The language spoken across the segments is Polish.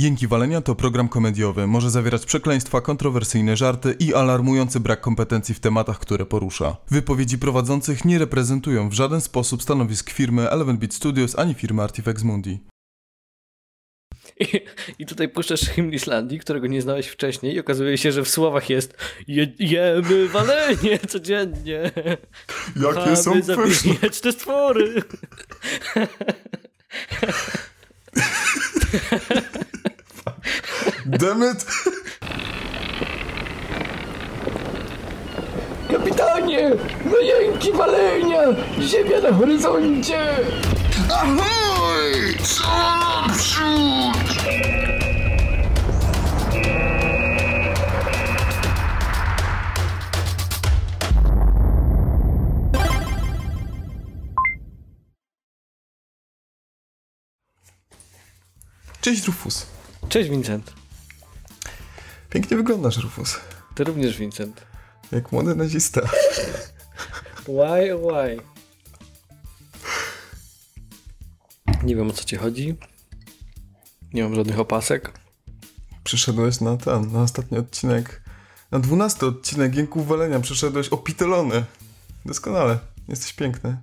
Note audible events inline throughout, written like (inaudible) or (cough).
Jęki Walenia to program komediowy. Może zawierać przekleństwa, kontrowersyjne żarty i alarmujący brak kompetencji w tematach, które porusza. Wypowiedzi prowadzących nie reprezentują w żaden sposób stanowisk firmy Eleven Beat Studios ani firmy Artifex Mundi. I, I tutaj puszczasz hymn Islandii, którego nie znałeś wcześniej i okazuje się, że w słowach jest je, jemy walenie codziennie. Jakie są pyszne. te stwory. (laughs) Demet! Kapitanie! No jęki walenia! Ziemia na horyzoncie! Ahoj! Co naprzód! Cześć Rufus. Cześć Vincent. Pięknie wyglądasz Rufus. Ty również Vincent. Jak młody nazista. Why, why? Nie wiem o co ci chodzi. Nie mam żadnych opasek. Przyszedłeś na ten, na ostatni odcinek, na dwunasty odcinek Jęków Walenia. Przyszedłeś opitolony. Doskonale. Jesteś piękny.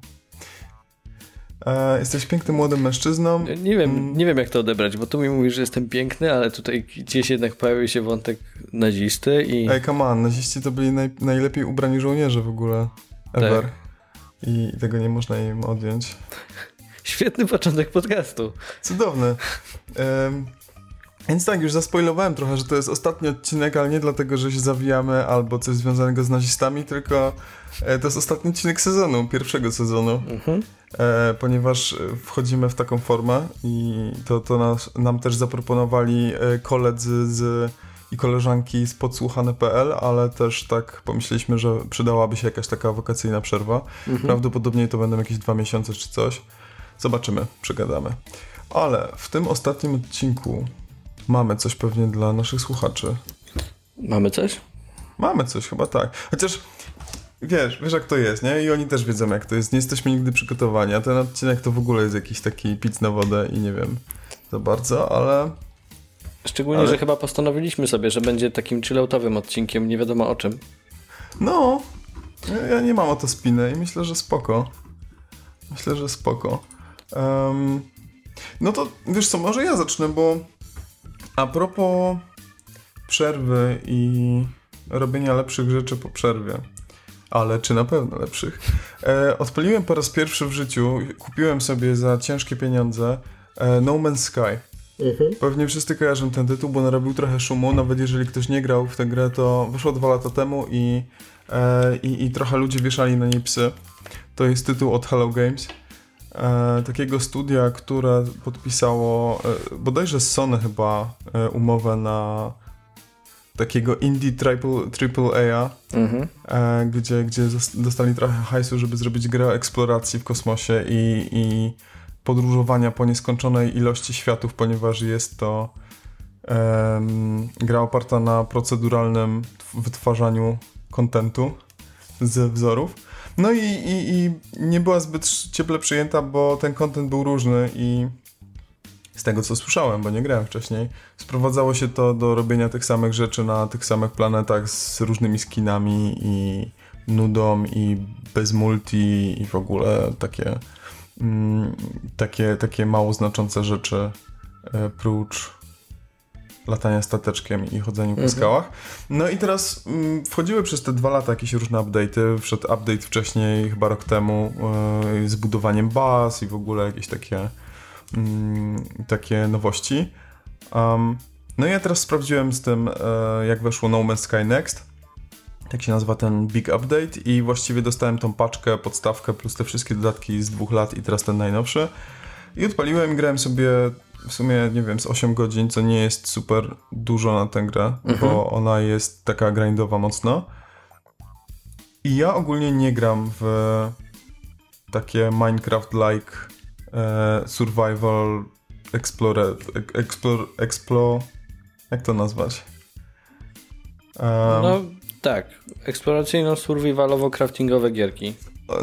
E, jesteś pięknym młodym mężczyzną. Nie wiem, nie wiem jak to odebrać, bo tu mi mówisz, że jestem piękny, ale tutaj gdzieś jednak pojawił się wątek nazisty i... Ej, come on, naziści to byli naj, najlepiej ubrani żołnierze w ogóle. Ever. Tak. I tego nie można im odjąć. (laughs) Świetny początek podcastu. Cudowny. Em, więc tak, już zaspoilowałem trochę, że to jest ostatni odcinek, ale nie dlatego, że się zawijamy albo coś związanego z nazistami, tylko e, to jest ostatni odcinek sezonu, pierwszego sezonu. Mhm. e, ponieważ wchodzimy w taką formę i to, to nas, nam też zaproponowali e, koledzy z, i koleżanki z podsłuchane.pl, ale też tak pomyśleliśmy, że przydałaby się jakaś taka wakacyjna przerwa. Prawdopodobnie to będą jakieś dwa miesiące czy coś. Zobaczymy, przegadamy. Ale w tym ostatnim odcinku mamy coś pewnie dla naszych słuchaczy. Mamy coś? Mamy coś, chyba tak. Chociaż wiesz, wiesz jak to jest, nie? I oni też wiedzą jak to jest. Nie jesteśmy nigdy przygotowani, a ten odcinek to w ogóle jest jakiś taki pic na wodę i nie wiem za bardzo, ale Szczególnie, Ale- że chyba postanowiliśmy sobie, że będzie takim chilloutowym odcinkiem, nie wiadomo o czym. no, ja- nie mam o to spiny i myślę, że spoko. Myślę, że spoko. Em, no to wiesz co, może ja zacznę, bo a propos przerwy i robienia lepszych rzeczy po przerwie, ale czy na pewno lepszych, e, odpaliłem po raz pierwszy w życiu, kupiłem sobie za ciężkie pieniądze e, No Man's Sky. Pewnie wszyscy kojarzą ten tytuł, bo narobił trochę szumu, nawet jeżeli ktoś nie grał w tę grę, to wyszło dwa lata temu i, e, i, i trochę ludzie wieszali na niej psy. To jest tytuł od Hello Games, takiego studia, które podpisało e, bodajże z Sony chyba e, umowę na takiego indie triple, triple A, Mhm. e, gdzie, gdzie zos- dostali trochę hajsu, żeby zrobić grę eksploracji w kosmosie i, i podróżowania po nieskończonej ilości światów, ponieważ jest to gra oparta na proceduralnym tw- wytwarzaniu kontentu ze wzorów. No i, i, i nie była zbyt cieple przyjęta, bo ten kontent był różny i z tego co słyszałem, bo nie grałem wcześniej, sprowadzało się to do robienia tych samych rzeczy na tych samych planetach z różnymi skinami i nudą i bez multi i w ogóle takie mm, takie, takie mało znaczące rzeczy e, prócz latania stateczkiem i chodzeniu po skałach. No i teraz mm, wchodziły przez te dwa lata jakieś różne update'y. Wszedł update wcześniej, chyba rok temu, e, z budowaniem baz i w ogóle jakieś takie mm, takie nowości. Um, no i ja teraz sprawdziłem z tym, e, jak weszło No Man's Sky Next. Tak się nazywa ten Big Update i właściwie dostałem tą paczkę, podstawkę plus te wszystkie dodatki z dwóch lat i teraz ten najnowszy. I odpaliłem i grałem sobie w sumie, nie wiem, z 8 godzin, co nie jest super dużo na tę grę, bo ona jest taka grindowa mocno. I ja ogólnie nie gram w takie Minecraft-like e, survival explore, explore, explore, jak to nazwać? Um, No tak, eksploracyjno-survivalowo-craftingowe gierki.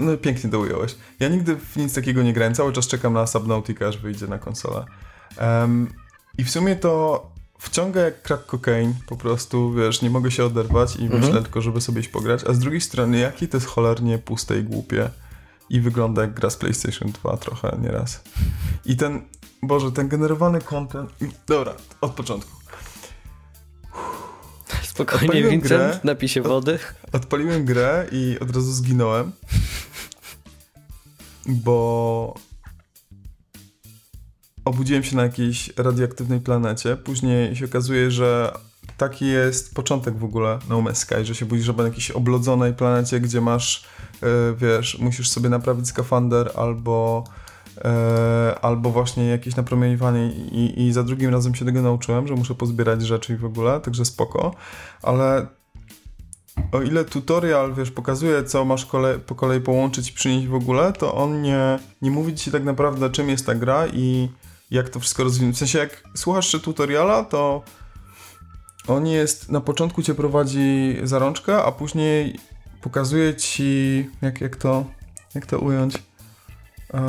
No pięknie to ująłeś. Ja nigdy w nic takiego nie grałem, cały czas czekam na Subnautica, aż wyjdzie na konsolę. Em, I w sumie to wciąga jak crack cocaine, po prostu, wiesz, nie mogę się oderwać i Mhm. myślę tylko, żeby sobie iść pograć, a z drugiej strony, jakie to jest cholernie puste i głupie i wygląda jak gra z PlayStation 2 trochę nieraz. I ten, Boże, ten generowany content... Dobra, od początku. (laughs) Spokojnie, Odpaliłem Vincent, grę. napij się wody. Odpaliłem grę i od razu zginąłem, bo obudziłem się na jakiejś radioaktywnej planecie. Później się okazuje, że taki jest początek w ogóle No Man's Sky, że się budzisz na jakiejś oblodzonej planecie, gdzie masz, e, wiesz, musisz sobie naprawić skafander albo e, albo właśnie jakieś napromieniowanie i, i za drugim razem się tego nauczyłem, że muszę pozbierać rzeczy i w ogóle, także spoko, ale o ile tutorial, wiesz, pokazuje, co masz kole po kolei połączyć i przynieść w ogóle, to on nie, nie mówi ci tak naprawdę, czym jest ta gra i jak to wszystko rozwinąć. W sensie, jak słuchasz czy tutoriala, to on jest, na początku cię prowadzi za rączkę, a później pokazuje ci, jak, jak to, jak to ująć, eee,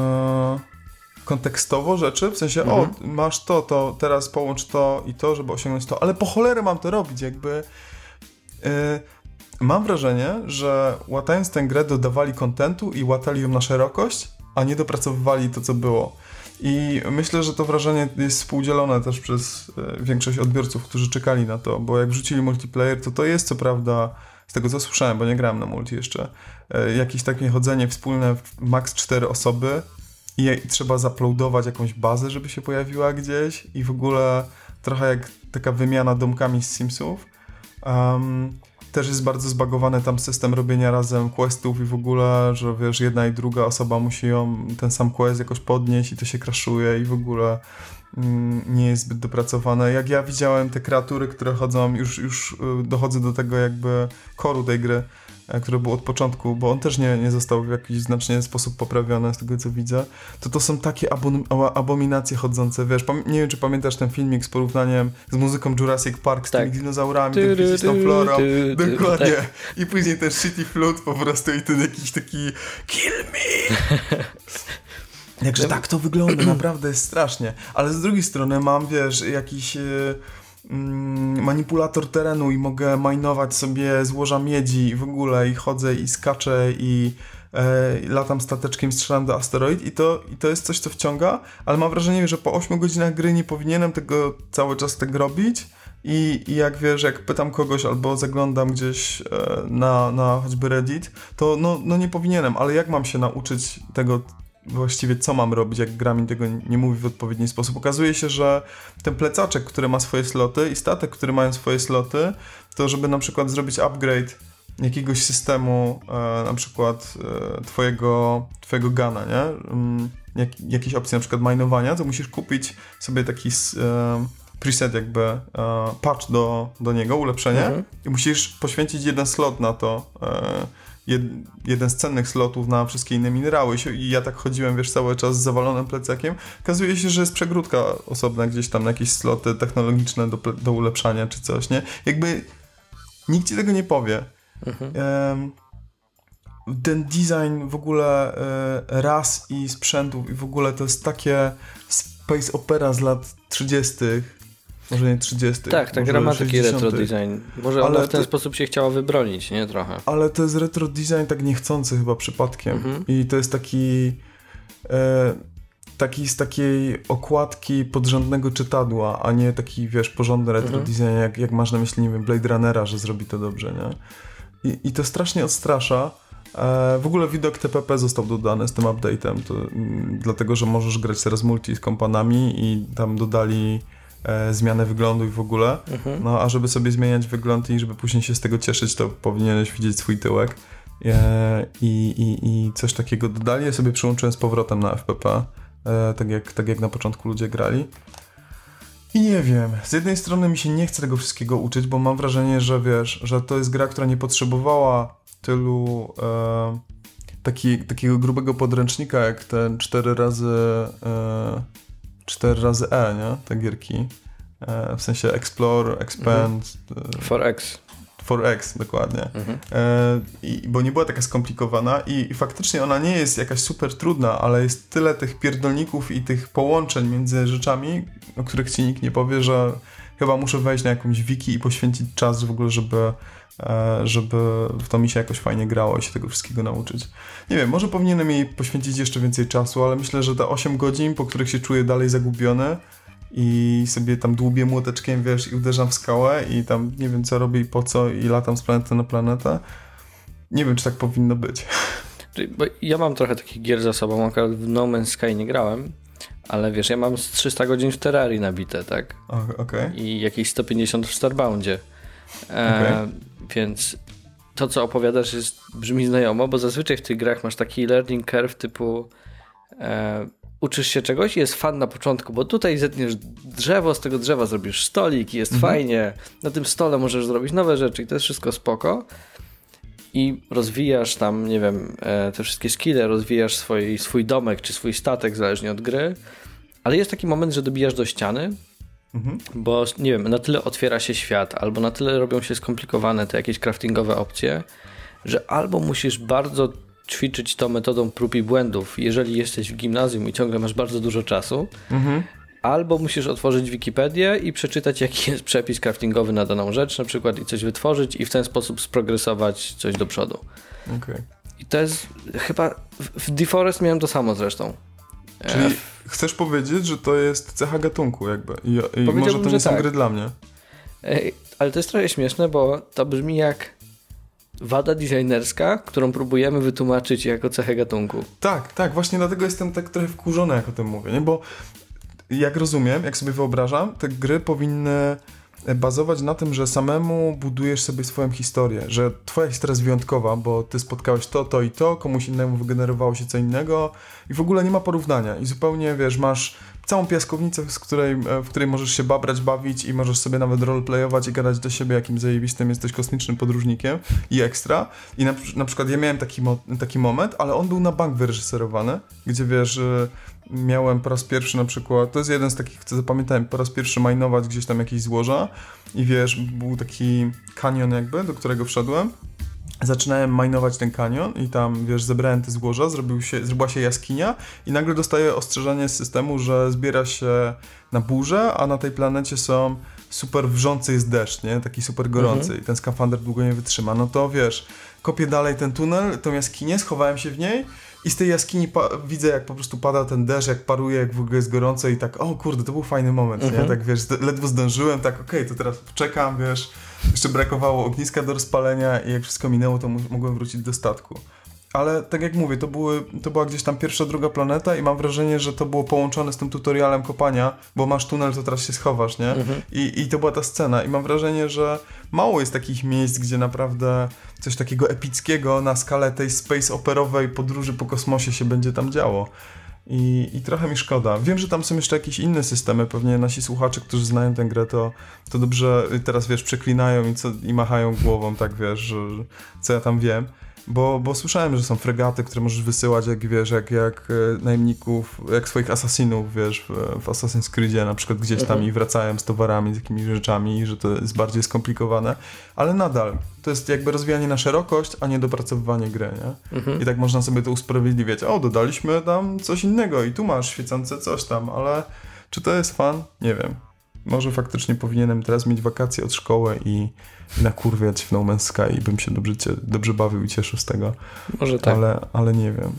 kontekstowo rzeczy, w sensie, o, masz to, to, teraz połącz to i to, żeby osiągnąć to, ale po cholerę mam to robić, jakby... Yy, mam wrażenie, że łatając tę grę dodawali kontentu i łatali ją na szerokość, a nie dopracowywali to, co było. I myślę, że to wrażenie jest współdzielone też przez e, większość odbiorców, którzy czekali na to, bo jak wrzucili multiplayer, to to jest co prawda, z tego co słyszałem, bo nie grałem na multi jeszcze, e, jakieś takie chodzenie wspólne max 4 osoby i trzeba zaploadować jakąś bazę, żeby się pojawiła gdzieś i w ogóle trochę jak taka wymiana domkami z Simsów. Um, też jest bardzo zbagowany tam system robienia razem questów i w ogóle, że wiesz, jedna i druga osoba musi ją, ten sam quest jakoś podnieść i to się crashuje i w ogóle mm, nie jest zbyt dopracowane. Jak ja widziałem te kreatury, które chodzą, już, już y, dochodzę do tego jakby koru tej gry, który był od początku, bo on też nie, nie został w jakiś znacznie sposób poprawiony z tego co widzę, to to są takie abon- abominacje chodzące, wiesz, nie wiem czy pamiętasz ten filmik z porównaniem z muzyką Jurassic Park z Tak. tymi dinozaurami, Ty, tym ty, fizyczną ty, florą, ty, ty, dokładnie, tak. i później ten shitty flute po prostu i ten jakiś taki kill me. (laughs) Jakże tak to wygląda, (clears throat) naprawdę jest strasznie. Ale z drugiej strony mam, wiesz, jakiś e, mm, manipulator terenu i mogę majnować sobie złoża miedzi w ogóle i chodzę i skaczę i e, latam stateczkiem, strzelam do asteroid i to, i to jest coś, co wciąga, ale mam wrażenie, że po 8 godzinach gry nie powinienem tego cały czas tak robić i, i jak wiesz, jak pytam kogoś albo zaglądam gdzieś e, na, na choćby Reddit, to no, no nie powinienem, ale jak mam się nauczyć tego właściwie co mam robić, jak gra mi tego nie mówi w odpowiedni sposób. Okazuje się, że ten plecaczek, który ma swoje sloty i statek, który mają swoje sloty, to żeby na przykład zrobić upgrade jakiegoś systemu, e, na przykład e, twojego, twojego gana, nie? Mm, jak, jakieś opcje na przykład minowania, to musisz kupić sobie taki e, preset jakby, e, patch do, do niego, ulepszenie Mhm. i musisz poświęcić jeden slot na to, e, jed, jeden z cennych slotów na wszystkie inne minerały i ja tak chodziłem, wiesz, cały czas z zawalonym plecakiem. Okazuje się, że jest przegródka osobna gdzieś tam na jakieś sloty technologiczne do, do ulepszania czy coś, nie? Jakby nikt ci tego nie powie. Em, ten design w ogóle ras i sprzętów i w ogóle to jest takie space opera z lat 30. Może nie 30. Tak, ta może gra ma taki 60.. retro design. Może Ale ona w ten ty- sposób się chciała wybronić, nie? Trochę. Ale to jest retro design tak niechcący chyba przypadkiem. Mhm. I to jest taki e, taki z takiej okładki podrzędnego czytadła, a nie taki, wiesz, porządny retro Mhm. design, jak, jak masz na myśli, nie wiem, Blade Runnera, że zrobi to dobrze, nie? I, i to strasznie odstrasza. E, w ogóle widok TPP został dodany z tym update'em, to, mm, dlatego, że możesz grać teraz multi z kompanami i tam dodali e, zmianę wyglądu i w ogóle. Mhm. No, a żeby sobie zmieniać wygląd i żeby później się z tego cieszyć, to powinieneś widzieć swój tyłek. E, I, i, I coś takiego dodali. Ja sobie przyłączyłem z powrotem na FPP, e, tak, jak, tak jak na początku ludzie grali. I nie wiem, z jednej strony mi się nie chce tego wszystkiego uczyć, bo mam wrażenie, że wiesz, że to jest gra, która nie potrzebowała tylu e, taki, takiego grubego podręcznika, jak ten 4 razy e, 4 razy E, nie? Te gierki. E, w sensie Explore, Expand, e, 4X. 4X, dokładnie. E, i, bo nie była taka skomplikowana i, i faktycznie ona nie jest jakaś super trudna, ale jest tyle tych pierdolników i tych połączeń między rzeczami, o których ci nikt nie powie, że chyba muszę wejść na jakąś wiki i poświęcić czas w ogóle, żeby, e, żeby w to mi się jakoś fajnie grało i się tego wszystkiego nauczyć. Nie wiem, może powinienem jej poświęcić jeszcze więcej czasu, ale myślę, że te 8 godzin, po których się czuję dalej zagubiony i sobie tam dłubię młoteczkiem, wiesz, i uderzam w skałę i tam nie wiem co robię i po co i latam z planety na planetę. Nie wiem, czy tak powinno być. Bo ja mam trochę takich gier za sobą, akurat w No Man's Sky nie grałem, ale wiesz, ja mam z 300 godzin w Terrarii nabite, tak? Okay. I jakieś 150 w Starboundzie. E, okay. Więc to, co opowiadasz, jest, brzmi znajomo, bo zazwyczaj w tych grach masz taki learning curve typu e, uczysz się czegoś i jest fan na początku, bo tutaj zetniesz drzewo, z tego drzewa zrobisz stolik i jest mhm. fajnie. Na tym stole możesz zrobić nowe rzeczy i to jest wszystko spoko. I rozwijasz tam, nie wiem, e, te wszystkie skille, rozwijasz swój, swój domek czy swój statek, zależnie od gry. Ale jest taki moment, że dobijasz do ściany, mhm. bo nie wiem, na tyle otwiera się świat, albo na tyle robią się skomplikowane te jakieś craftingowe opcje, że albo musisz bardzo ćwiczyć to metodą prób i błędów, jeżeli jesteś w gimnazjum i ciągle masz bardzo dużo czasu, mhm. Albo musisz otworzyć Wikipedię i przeczytać, jaki jest przepis craftingowy na daną rzecz, na przykład i coś wytworzyć i w ten sposób sprogresować coś do przodu. Okay. I to jest chyba w Deforest miałem to samo zresztą. Czyli e, chcesz powiedzieć, że to jest cecha gatunku jakby i, i może to nie są tak. gry dla mnie. Ale to jest trochę śmieszne, bo to brzmi jak wada designerska, którą próbujemy wytłumaczyć jako cechę gatunku. Tak, tak, właśnie dlatego jestem tak trochę wkurzony, jak o tym mówię, nie? bo jak rozumiem, jak sobie wyobrażam, te gry powinny bazować na tym, że samemu budujesz sobie swoją historię, że twoja historia jest wyjątkowa, bo ty spotkałeś to, to i to, komuś innemu wygenerowało się co innego i w ogóle nie ma porównania i zupełnie, wiesz, masz całą piaskownicę, z której, e, w której możesz się babrać, bawić i możesz sobie nawet roleplayować i gadać do siebie, jakim zajebistym jesteś kosmicznym podróżnikiem i ekstra. I na, na przykład ja miałem taki, mo taki moment, ale on był na bank wyreżyserowany, gdzie wiesz, miałem po raz pierwszy na przykład, to jest jeden z takich, co zapamiętałem, po raz pierwszy majnować gdzieś tam jakieś złoża i wiesz, był taki kanion jakby, do którego wszedłem zaczynałem majnować ten kanion i tam, wiesz, zebrałem te złoża, zrobił się, zrobiła się jaskinia i nagle dostaję ostrzeżenie z systemu, że zbiera się na burzę, a na tej planecie są super wrzący jest deszcz, nie? Taki super gorący mhm. i ten skafander długo nie wytrzyma. No to wiesz, kopię dalej ten tunel, tą jaskinię, schowałem się w niej i z tej jaskini widzę, jak po prostu pada ten deszcz, jak paruje, jak w ogóle jest gorąco i tak, o kurde, to był fajny moment, mhm. nie? Tak wiesz, ledwo zdążyłem, tak okej, okay, to teraz czekam, wiesz, jeszcze brakowało ogniska do rozpalenia i jak wszystko minęło, to mogłem wrócić do statku. Ale tak jak mówię, to, były, to była gdzieś tam pierwsza, druga planeta i mam wrażenie, że to było połączone z tym tutorialem kopania, bo masz tunel, to teraz się schowasz, nie? Mhm. I, I to była ta scena. I mam wrażenie, że mało jest takich miejsc, gdzie naprawdę coś takiego epickiego na skalę tej space operowej podróży po kosmosie się będzie tam działo. I, I trochę mi szkoda. Wiem, że tam są jeszcze jakieś inne systemy. Pewnie nasi słuchacze, którzy znają tę grę, to, to dobrze teraz wiesz, przeklinają i, co, i machają głową, tak wiesz, że, co ja tam wiem. Bo, bo słyszałem, że są fregaty, które możesz wysyłać, jak wiesz, jak, jak e, najemników, jak swoich asasinów, wiesz, w, Assassin's Creedzie na przykład gdzieś tam mhm. i wracają z towarami, z jakimiś rzeczami, że to jest bardziej skomplikowane, ale nadal to jest jakby rozwijanie na szerokość, a nie dopracowywanie gry, nie? Mhm. I tak można sobie to usprawiedliwiać. O, dodaliśmy tam coś innego i tu masz świecące coś tam, ale czy to jest fan? Nie wiem. Może faktycznie powinienem teraz mieć wakacje od szkoły i nakurwiać w No Man's Sky i bym się dobrze, dobrze bawił i cieszył z tego. Może tak. Ale, ale nie wiem.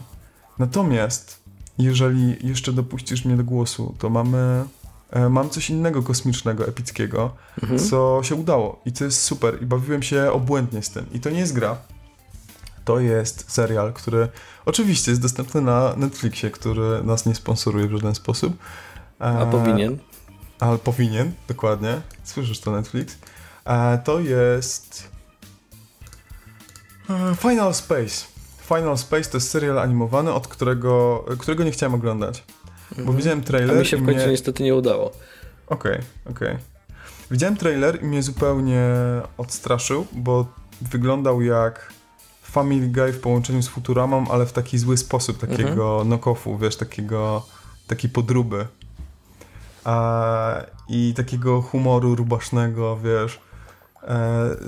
Natomiast, jeżeli jeszcze dopuścisz mnie do głosu, to mamy e, mam coś innego kosmicznego, epickiego, mhm. co się udało i to jest super i bawiłem się obłędnie z tym. I to nie jest gra, to jest serial, który oczywiście jest dostępny na Netflixie, który nas nie sponsoruje w żaden sposób. A powinien ale powinien, dokładnie. Słyszysz to Netflix. E, to jest e, Final Space. Final Space to jest serial animowany, od którego, którego nie chciałem oglądać. Bo mhm. widziałem trailer. A mi się w końcu mnie... niestety nie udało. Okej, okay, okej. Okay. Widziałem trailer i mnie zupełnie odstraszył, bo wyglądał jak Family Guy w połączeniu z Futuramą, ale w taki zły sposób, takiego mhm. knock-offu, wiesz, takiego, takiej podróby a, i takiego humoru rubasznego, wiesz.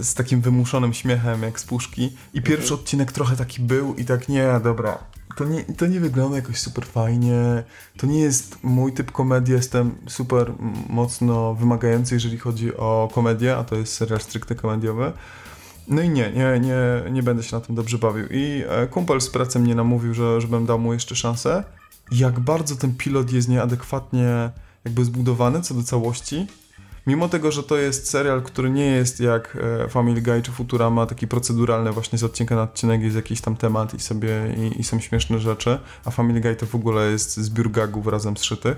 z takim wymuszonym śmiechem jak z puszki i pierwszy mhm. odcinek trochę taki był i tak nie, dobra, to nie, to nie wygląda jakoś super fajnie, to nie jest mój typ komedii, jestem super mocno wymagający, jeżeli chodzi o komedię, a to jest serial stricte komediowy. No i nie, nie, nie, nie będę się na tym dobrze bawił. I e, kumpel z pracy mnie namówił, że, żebym dał mu jeszcze szansę. Jak bardzo ten pilot jest nieadekwatnie jakby zbudowany co do całości, Mimo tego, że to jest serial, który nie jest jak e, Family Guy czy Futurama, taki proceduralny właśnie z odcinka na odcinek jest jakiś tam temat i sobie i, i są śmieszne rzeczy, a Family Guy to w ogóle jest zbiór gagów razem zszytych.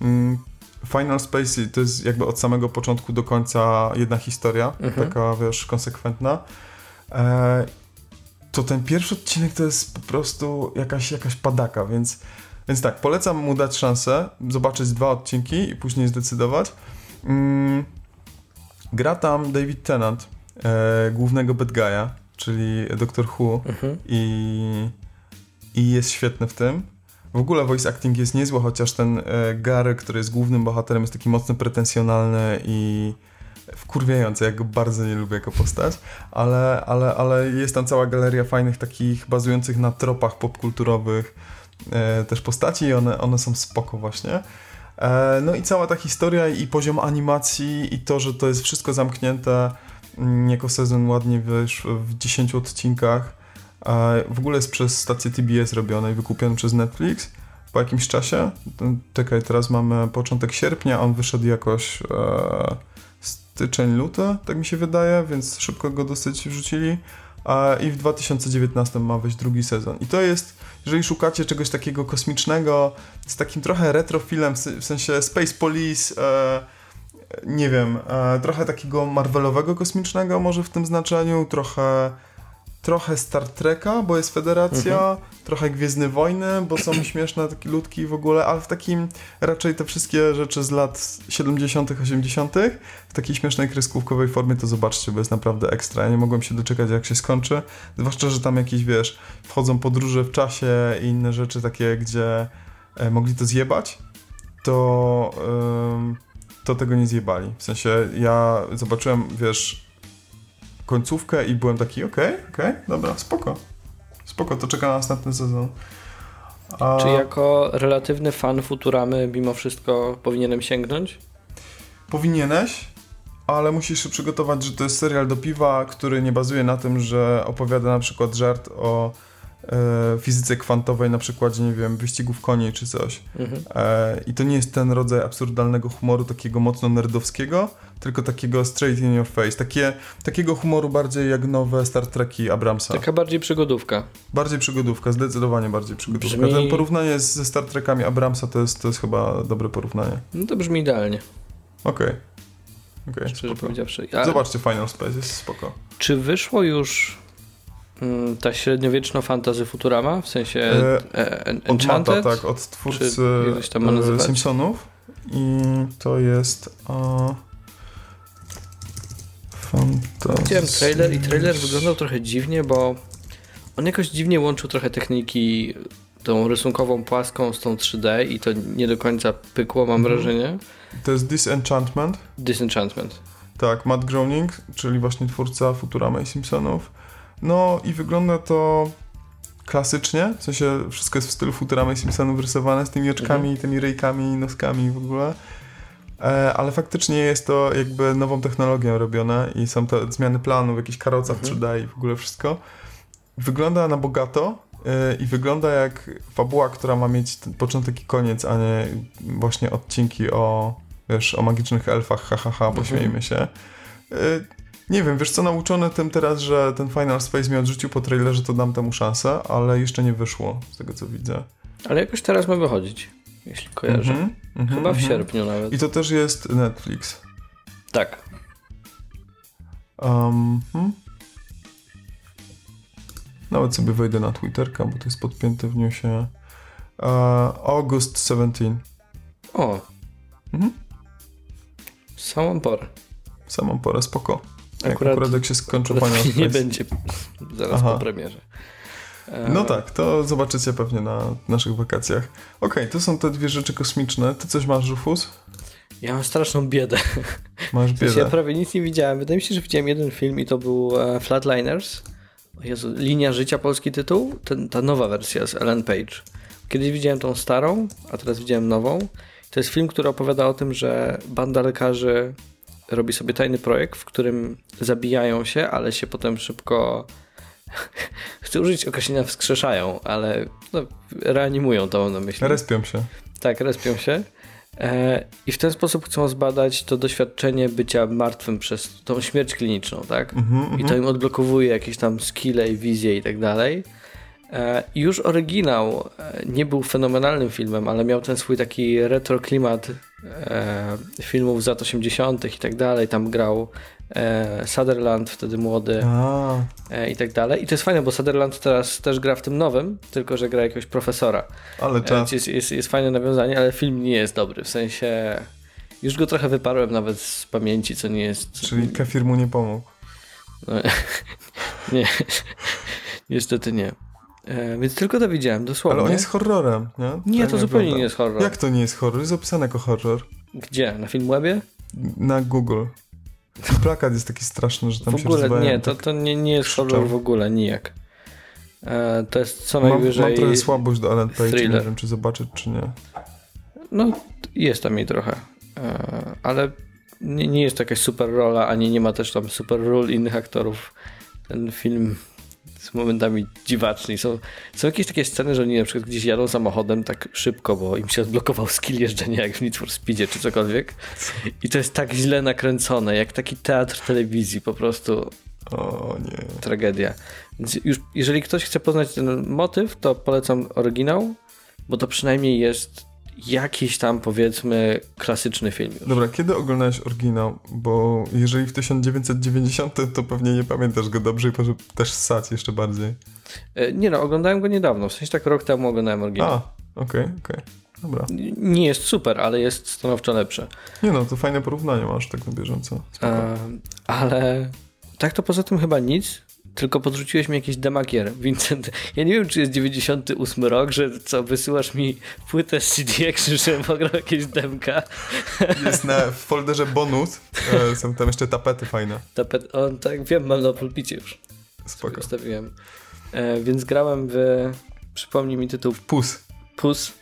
Mm, Final Space to jest jakby od samego początku do końca jedna historia, mhm. taka wiesz, konsekwentna. E, to ten pierwszy odcinek to jest po prostu jakaś, jakaś padaka, więc, więc tak, polecam mu dać szansę, zobaczyć dwa odcinki i później zdecydować. Mm, gra tam David Tennant, e, głównego bad guy'a, czyli Doctor Who mhm. i, i jest świetny w tym. W ogóle voice acting jest niezły, chociaż ten e, Gary, który jest głównym bohaterem, jest taki mocno pretensjonalny i wkurwiający, ja go bardzo nie lubię jako postać, ale, ale, ale jest tam cała galeria fajnych takich bazujących na tropach popkulturowych też postaci i one, one są spoko właśnie. E, no i cała ta historia i poziom animacji i to, że to jest wszystko zamknięte mm, jako sezon ładnie wiesz, w 10 odcinkach. E, w ogóle jest przez stację TBS robione i wykupiony przez Netflix po jakimś czasie. Czekaj, teraz mamy początek sierpnia, on wyszedł jakoś e, styczeń, luty, tak mi się wydaje, więc szybko go dosyć wrzucili. I w 2019 ma wyjść drugi sezon. I to jest jeżeli szukacie czegoś takiego kosmicznego, z takim trochę retrofilem, w sensie Space Police, e, nie wiem, e, trochę takiego Marvelowego kosmicznego może w tym znaczeniu, trochę trochę Star Treka, bo jest Federacja, mhm. trochę Gwiezdne Wojny, bo są (clears throat) śmieszne takie ludki w ogóle, ale w takim raczej te wszystkie rzeczy z lat 70., 80., w takiej śmiesznej kreskówkowej formie to zobaczcie, bo jest naprawdę ekstra. Ja nie mogłem się doczekać, jak się skończy. Zwłaszcza, że tam jakieś wiesz, wchodzą podróże w czasie i inne rzeczy takie, gdzie e, mogli to zjebać, to. to tego nie zjebali. W sensie ja zobaczyłem, wiesz, końcówkę i byłem taki, okej, okay, okej, okay, dobra, spoko. Spoko, to czeka na następny sezon. A... Czy jako relatywny fan Futuramy mimo wszystko powinienem sięgnąć? Powinieneś, ale musisz się przygotować, że to jest serial do piwa, który nie bazuje na tym, że opowiada na przykład żart o fizyce kwantowej na przykładzie, nie wiem, wyścigów koni czy coś. Mhm. E, I to nie jest ten rodzaj absurdalnego humoru, takiego mocno nerdowskiego, tylko takiego straight in your face. Takie, takiego humoru bardziej jak nowe Star Treki Abramsa. Taka bardziej przygodówka. Bardziej przygodówka, zdecydowanie bardziej przygodówka. Brzmi... Ten porównanie ze Star Trekami Abramsa to jest, to jest chyba dobre porównanie. No to brzmi idealnie. Okej. Okay. Okay, Zobaczcie Final Space, jest spoko. Czy wyszło już ta średniowieczna fantazy Futurama? W sensie e, e, Enchanted? Od Mata, tak, od twórcy e, Simpsonów. I to jest... Uh... Fantasy. Widziałem trailer i trailer wyglądał trochę dziwnie, bo on jakoś dziwnie łączył trochę techniki tą rysunkową płaską z tą 3D i to nie do końca pykło, mam mhm. wrażenie. To jest Disenchantment. Disenchantment. Tak, Matt Groening, czyli właśnie twórca Futurama i Simpsonów. No i wygląda to klasycznie, w sensie wszystko jest w stylu Futurama i Simpsonów rysowane z tymi oczkami, mhm. tymi ryjkami, noskami w ogóle. E, ale faktycznie jest to jakby nową technologią robione i są to zmiany planów, jakieś karoca mhm. 3D i w ogóle wszystko. Wygląda na bogato e, i wygląda jak fabuła, która ma mieć początek i koniec, a nie właśnie odcinki o, wiesz, o magicznych elfach, ha, ha, ha pośmiejmy mhm. się. E, nie wiem, wiesz co, nauczony tym teraz, że ten Final Space mi odrzucił po trailerze, to dam temu szansę, ale jeszcze nie wyszło, z tego co widzę. Ale jakoś teraz ma wychodzić jeśli kojarzę. Mm -hmm, Chyba w mm -hmm. sierpniu nawet. I to też jest Netflix. Tak. Um, hmm? Nawet sobie wejdę na Twitterka, bo to jest podpięte w newsie. Uh, August 17. O. Mhm. Samą porę. Samą porę, spoko. Akurat, jak, akurat jak się skończy Final (laughs) Nie będzie zaraz Aha. po premierze. No tak, to zobaczycie pewnie na naszych wakacjach. Okej, okay, to są te dwie rzeczy kosmiczne. Ty coś masz, Rufus? Ja mam straszną biedę. Masz W sensie biedę. ja prawie nic nie widziałem. Wydaje mi się, że widziałem jeden film i to był e, Flatliners. O Jezu, Linia Życia, polski tytuł. Ten, ta nowa wersja z Ellen Page. Kiedyś widziałem tą starą, a teraz widziałem nową. To jest film, który opowiada o tym, że banda lekarzy robi sobie tajny projekt, w którym zabijają się, ale się potem szybko (laughs) chcę użyć określenia wskrzeszają, ale no, reanimują to na myśli. Respią się. Tak, respią się. E, I w ten sposób chcą zbadać to doświadczenie bycia martwym przez tą śmierć kliniczną, tak? Mhm, I to im odblokowuje jakieś tam skille i wizje i tak dalej. E, Już oryginał e, nie był fenomenalnym filmem, ale miał ten swój taki retro klimat e, filmów z lat 80. i tak dalej. Tam grał Sutherland, wtedy młody A, i tak dalej. I to jest fajne, bo Sutherland teraz też gra w tym nowym, tylko że gra jakiegoś profesora. ale czas. Jest, jest, jest fajne nawiązanie, ale film nie jest dobry. W sensie już go trochę wyparłem nawet z pamięci, co nie jest. Czyli kefir mu nie pomógł. No, (laughs) nie, niestety nie. E, więc tylko to widziałem, dosłownie. Ale on jest horrorem, nie? Nie, Tak to zupełnie wygląda. nie jest horror. Jak to nie jest horror? Jest opisane jako horror. Gdzie? Na Filmwebie? Na Google. (laughs) Plakat jest taki straszny, że tam W się ogóle nie, to, tak- to nie, nie jest krzyczą. horror w ogóle, nijak. E, to jest co Mam, najwyżej... mam trochę słabość do Ellen Page, nie wiem czy zobaczyć, czy nie. No, jest tam jej trochę. E, ale nie, nie jest to jakaś super rola, ani nie ma też tam super ról innych aktorów. Ten film jest momentami dziwaczny. Są, są jakieś takie sceny, że oni na przykład gdzieś jadą samochodem tak szybko, bo im się odblokował skill jeżdżenia jak w Need for Speedzie czy cokolwiek. I to jest tak źle nakręcone, jak taki teatr telewizji, po prostu O nie. tragedia. Więc już, jeżeli ktoś chce poznać ten motyw, to polecam oryginał, bo to przynajmniej jest jakiś tam powiedzmy klasyczny film. Już. Dobra, kiedy oglądałeś oryginał? Bo jeżeli w 1990, to pewnie nie pamiętasz go dobrze i może też ssać jeszcze bardziej. E, Nie no, oglądałem go niedawno, w sensie tak rok temu oglądałem oryginał. A, okej, okej. Dobra. Nie jest super, ale jest stanowczo lepsze. Nie no, to fajne porównanie masz tak na bieżąco. E, ale tak to poza tym chyba nic, tylko podrzuciłeś mi jakiś demagier, (laughs) Vincent. Ja nie wiem, czy jest 98 rok, że co, wysyłasz mi płytę z CD Action, (laughs) żebym pograł jakieś demka. (laughs) Jest na, w folderze bonus, e, są tam jeszcze tapety fajne. Tapet, on tak wiem, mam na pulpicie już. Spoko. Ustawiłem. E, więc grałem w. Przypomnij mi tytuł Pus. Pus.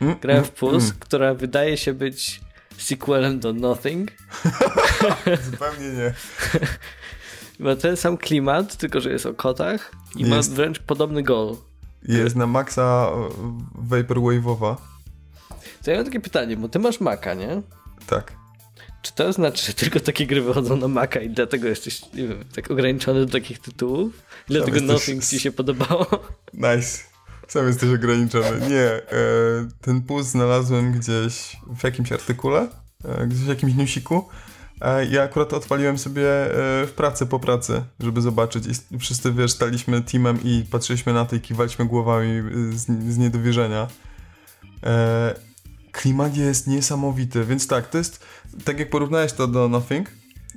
Mm, Grałem w mm, Pus, mm. która wydaje się być sequelem do Nothing. Zupełnie nie. Ma ten sam klimat, tylko że jest o kotach i ma Jest. wręcz podobny goal. Jest na maksa vaporwave'owa. To ja mam takie pytanie, bo ty masz Maca, nie? Tak. Czy to znaczy, że tylko takie gry wychodzą na Maca i dlatego jesteś, nie wiem, tak ograniczony do takich tytułów? Dlatego jesteś- Nothing ci się podobało? Nice. Sam jesteś ograniczony. Nie, e, ten pus znalazłem gdzieś w jakimś artykule, e, gdzieś w jakimś newsiku. Ja akurat odpaliłem sobie e, w pracy po pracy, żeby zobaczyć. I wszyscy, wiesz, staliśmy teamem i patrzyliśmy na to i kiwaliśmy głowami e, z, z niedowierzenia. E, klimat jest niesamowity, więc tak, to jest, tak jak porównałeś to do Nothing,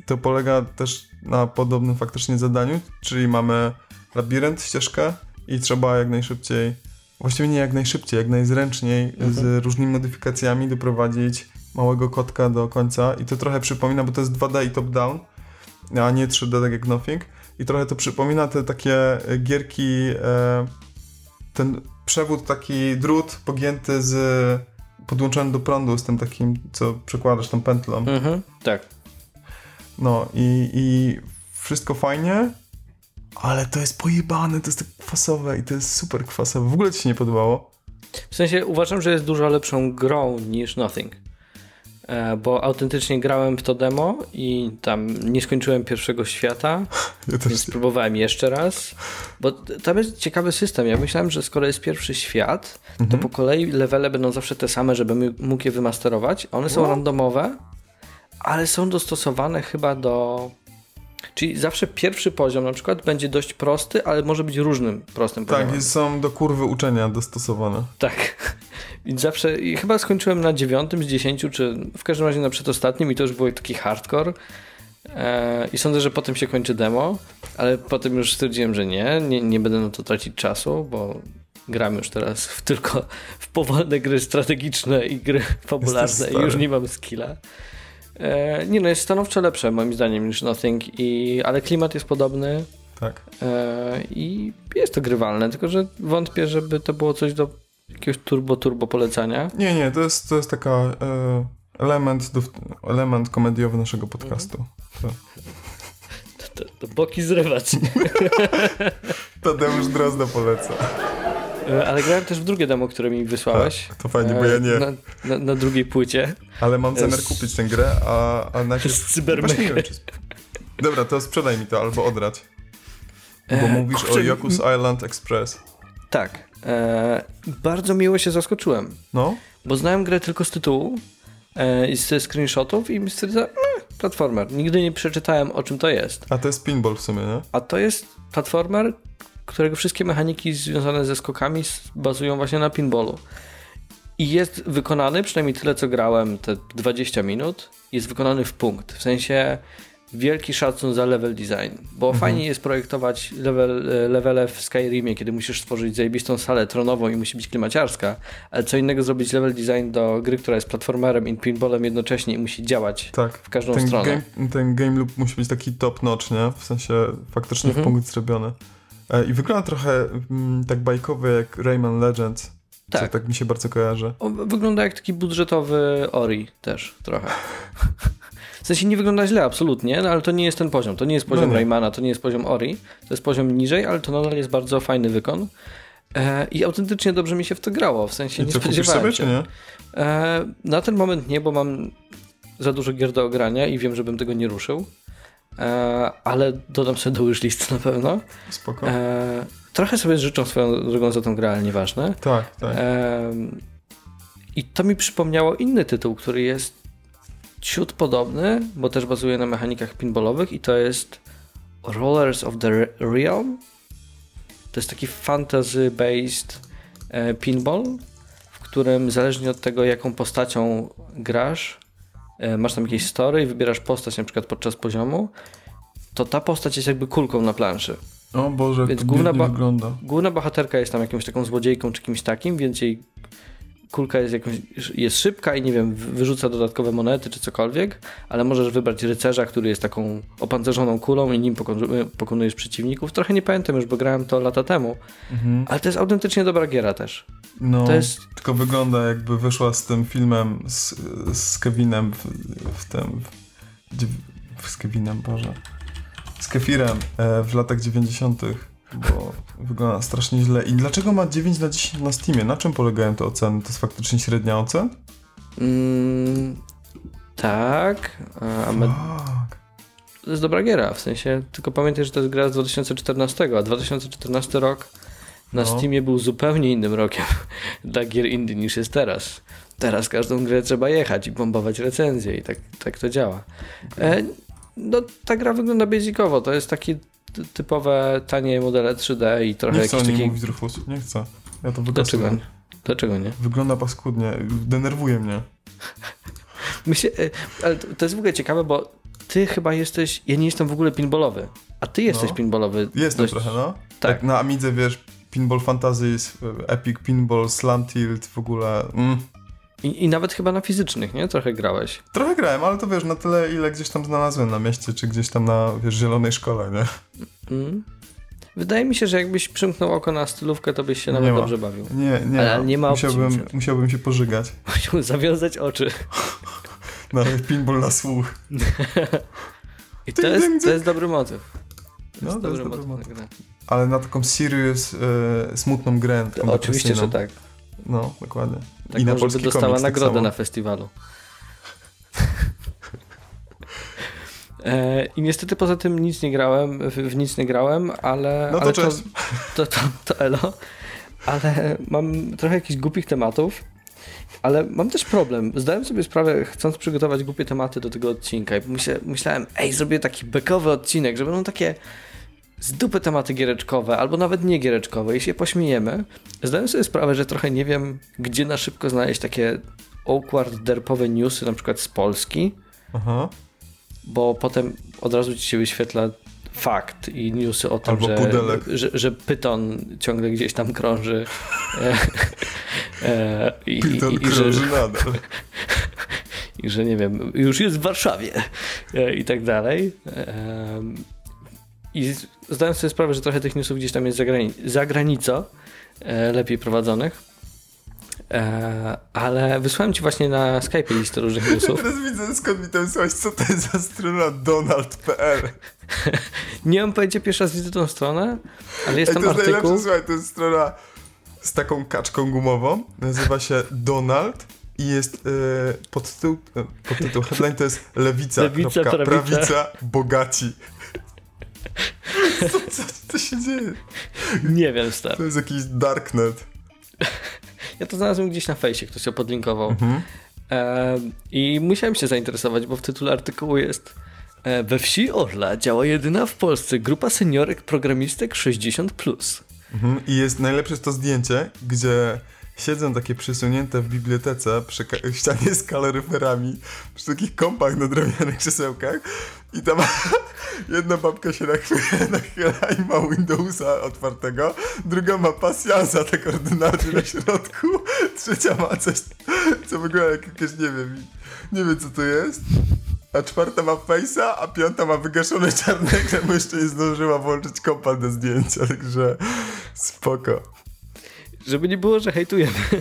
to polega też na podobnym faktycznie zadaniu, czyli mamy labirynt, ścieżkę i trzeba jak najszybciej, właściwie nie jak najszybciej, jak najzręczniej z różnymi modyfikacjami doprowadzić małego kotka do końca i to trochę przypomina, bo to jest 2D i top-down, a nie 3D tak jak Nothing i trochę to przypomina te takie e, gierki, e, ten przewód, taki drut pogięty z podłączony do prądu z tym takim, co przekładasz tą pętlą. Mhm, tak. No i, i wszystko fajnie, ale to jest pojebane, to jest tak kwasowe i to jest super kwasowe. W ogóle ci się nie podobało? W sensie uważam, że jest dużo lepszą grą niż Nothing. E, Bo autentycznie grałem w to demo i tam nie skończyłem pierwszego świata, (laughs) Ja też spróbowałem jeszcze raz. Bo tam jest ciekawy system. Ja myślałem, że skoro jest pierwszy świat, to po kolei levele będą zawsze te same, żebym mógł je wymasterować. One są randomowe, ale są dostosowane chyba do. Czyli zawsze pierwszy poziom na przykład będzie dość prosty, ale może być różnym prostym poziomem. Tak, są do kurwy uczenia dostosowane. Tak. (laughs) Więc zawsze, i chyba skończyłem na dziewiątym z dziesięciu, czy w każdym razie na przedostatnim i to już był taki hardcore. E, I sądzę, że potem się kończy demo, ale potem już stwierdziłem, że nie, nie, nie będę na to tracić czasu, bo gram już teraz w, tylko w powolne gry strategiczne i gry (laughs) fabularne i już nie mam skilla. E, nie no, jest stanowczo lepsze moim zdaniem niż Nothing, i, ale klimat jest podobny. Tak. E, I jest to grywalne, tylko że wątpię, żeby to było coś do jakiegoś turbo-turbo polecania. Nie, nie, to jest, to jest taka e, element, do, element komediowy naszego podcastu. To. To, to boki zrywać. (laughs) Tadeusz Drozda poleca. E, ale grałem też w drugie demo, które mi wysłałeś. Tak, to fajnie, bo ja nie. Na, na, na drugiej płycie. Ale mam zamiar Z- kupić tę grę, a, a najpierw... Z cybermechy. Czy... Dobra, to sprzedaj mi to albo odrać. Bo E, mówisz kurczę, o Yokus Island Express. Tak. E, bardzo miło się zaskoczyłem, No? bo znałem grę tylko z tytułu e, i ze screenshotów i stwierdziłem, eh, platformer. Nigdy nie przeczytałem o czym to jest. A to jest pinball w sumie, nie? A to jest platformer, którego wszystkie mechaniki związane ze skokami bazują właśnie na pinballu. I jest wykonany, przynajmniej tyle co grałem, te 20 minut, jest wykonany w punkt. W sensie wielki szacun za level design, bo fajnie jest projektować level, e, levele w Skyrimie, kiedy musisz stworzyć zajebistą salę tronową i musi być klimaciarska, ale co innego zrobić level design do gry, która jest platformerem i pinballem jednocześnie i musi działać Tak. w każdą ten stronę. Game, ten game loop musi być taki top notch, nie? W sensie faktycznie Mhm. w punkt zrobiony. E, I wygląda trochę mm, tak bajkowo jak Rayman Legends. Tak. Tak. Co tak mi się bardzo kojarzy. Wygląda jak taki budżetowy Ori też trochę. (laughs) W sensie nie wygląda źle, absolutnie, no ale to nie jest ten poziom. To nie jest poziom No nie. Raymana, to nie jest poziom Ori. To jest poziom niżej, ale to nadal jest bardzo fajny wykon. E, I autentycznie dobrze mi się w to grało, w sensie I nie co, spodziewałem sobie, się. czy nie? E, na ten moment nie, bo mam za dużo gier do ogrania i wiem, żebym tego nie ruszył. E, ale dodam sobie do wishlist na pewno. Spoko. E, trochę sobie życzą swoją drogą za tą grę, ale nieważne. tak, tak. Em, I to mi przypomniało inny tytuł, który jest ciut podobny, bo też bazuje na mechanikach pinballowych i to jest Rollers of the Re- Realm. To jest taki fantasy-based e, pinball, w którym zależnie od tego, jaką postacią grasz, e, masz tam jakieś story i wybierasz postać na przykład podczas poziomu, to ta postać jest jakby kulką na planszy. O Boże, więc to główna główna ba- wygląda. Główna bohaterka jest tam jakąś taką złodziejką czy kimś takim, więc jej kulka jest, jakąś, jest szybka i nie wiem, wy- wyrzuca dodatkowe monety czy cokolwiek, ale możesz wybrać rycerza, który jest taką opancerzoną kulą i nim pokon- pokonujesz przeciwników. Trochę nie pamiętam już, bo grałem to lata temu, Mhm. ale to jest autentycznie dobra giera też. No, To jest- tylko wygląda jakby wyszła z tym filmem z, z Kevinem w, w tym... W, z Kevinem, Boże. Z Kefirem e, w latach 90., bo wygląda strasznie źle. I dlaczego ma 9 na 10 na Steamie? Na czym polegają te oceny? To jest faktycznie średnia ocen? Mm, tak, a to jest dobra giera, w sensie, tylko pamiętaj, że to jest gra z 2014, a 2014 rok na No. Steamie był zupełnie innym rokiem (laughs) dla gier indie niż jest teraz. Teraz każdą grę trzeba jechać i bombować recenzje i tak, tak to działa. E, no, ta gra wygląda basicowo, to jest takie ty- typowe, tanie modele 3D i trochę Nie chcę nim takie... mówić, Rufus. Nie chcę. Ja to Dlaczego, wygasuję. nie? Dlaczego nie? Wygląda paskudnie. Denerwuje mnie. (laughs) Myślę, e, ale to jest w ogóle ciekawe, bo ty chyba jesteś, ja nie jestem w ogóle pinballowy, a ty jesteś No. pinballowy. Jestem dość- trochę, no. Tak. Jak na Amidze, wiesz, Pinball Fantasies, Epic Pinball, Slam Tilt, w ogóle... Mm. I, I nawet chyba na fizycznych, nie? Trochę grałeś. Trochę grałem, ale to wiesz, na tyle, ile gdzieś tam znalazłem na mieście, czy gdzieś tam na, wiesz, zielonej szkole, nie? Mm. Wydaje mi się, że jakbyś przymknął oko na stylówkę, to byś się Nie nawet ma. dobrze bawił. Nie, nie. Ale nie ma opcji, musiałbym, musiałbym się pożygać. (laughs) Musiał zawiązać oczy. (laughs) Na pinball na słuch. (laughs) I to jest, to jest dobry motyw. To No, jest to jest dobry dobry motyw. motyw. Ale na taką serious, e, smutną grę. Taką Oczywiście, że tak. No, dokładnie. Tak I na żeby polski dostała komiks tak nagrodę samo. na festiwalu. (laughs) E, I niestety poza tym nic nie grałem, w, w nic nie grałem, ale. No to ale cześć. To, to, to elo. Ale mam trochę jakichś głupich tematów. Ale mam też problem. Zdałem sobie sprawę, chcąc przygotować głupie tematy do tego odcinka, i myślałem, ej, zrobię taki bekowy odcinek, że będą takie z dupy tematy giereczkowe, albo nawet nie giereczkowe i się pośmiejemy. Zdałem sobie sprawę, że trochę nie wiem, gdzie na szybko znaleźć takie awkward, derpowe newsy, na przykład z Polski, Aha. bo potem od razu ci się wyświetla fakt i newsy o tym, że, że, że pyton ciągle gdzieś tam krąży. E, e, i, Pyton i, i, że, krąży nadal. (laughs) i że nie wiem, już jest w Warszawie e, i tak dalej. I zdałem sobie sprawę, że trochę tych newsów gdzieś tam jest za, grani za granicą e, lepiej prowadzonych. E, ale wysłałem ci właśnie na Skype listę różnych newsów. (laughs) Teraz widzę, skąd mi to wysłałeś, co to jest za strona donald.pl. (laughs) Nie mam pojęcia, pierwszy raz widzę tą stronę, ale jest Ej, tam to jest artykuł. Słuchaj, to jest strona z taką kaczką gumową, nazywa się Donald i jest yy, podtytuł, yy, podtytuł, headline to jest Lewica, Lewica prawica. prawica, bogaci. Co, co, co się dzieje? Nie wiem, stary. To jest jakiś darknet. (laughs) Ja to znalazłem gdzieś na fejsie, ktoś się podlinkował. Mhm. E, I musiałem się zainteresować, bo w tytule artykułu jest e, We wsi Orla działa jedyna w Polsce grupa seniorek programistek 60+. Mhm. I jest najlepsze jest to zdjęcie, gdzie siedzą takie przysunięte w bibliotece przy ścianie z kaloryferami, przy takich kompach na drewnianych krzesełkach i tam (laughs) jedna babka się nachyla, (laughs) nachyla i ma Windowsa otwartego, druga ma pasjansa, tak ordynarnie na środku, (laughs) trzecia ma coś, co wygląda jak jakieś, nie wiem, nie wiem co to jest, a czwarta ma Face'a, a piąta ma wygaszone czarne ekran, bo jeszcze nie zdążyła włączyć kompa do zdjęcia, także spoko. Żeby nie było, że hejtujemy. (laughs)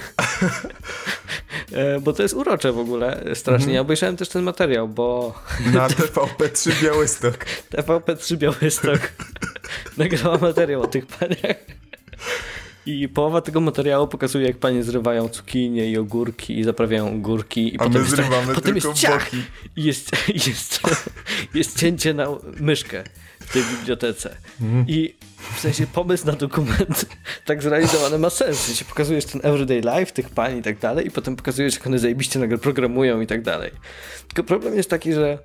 E, bo to jest urocze w ogóle, strasznie. Ja obejrzałem też ten materiał, bo... Na TVP3 Białystok. (laughs) TVP3 Białystok (laughs) nagrała materiał o tych paniach. I połowa tego materiału pokazuje, jak panie zrywają cukinie i ogórki i zaprawiają ogórki. I A potem my zrywamy jest, potem jest ciach i jest, jest, jest cięcie na myszkę tej bibliotece. Mm. I w sensie pomysł na dokument (laughs) tak zrealizowany ma sens. W się pokazujesz ten everyday life tych pań i tak dalej i potem pokazujesz, jak one zajebiście nagle programują i tak dalej. Tylko problem jest taki, że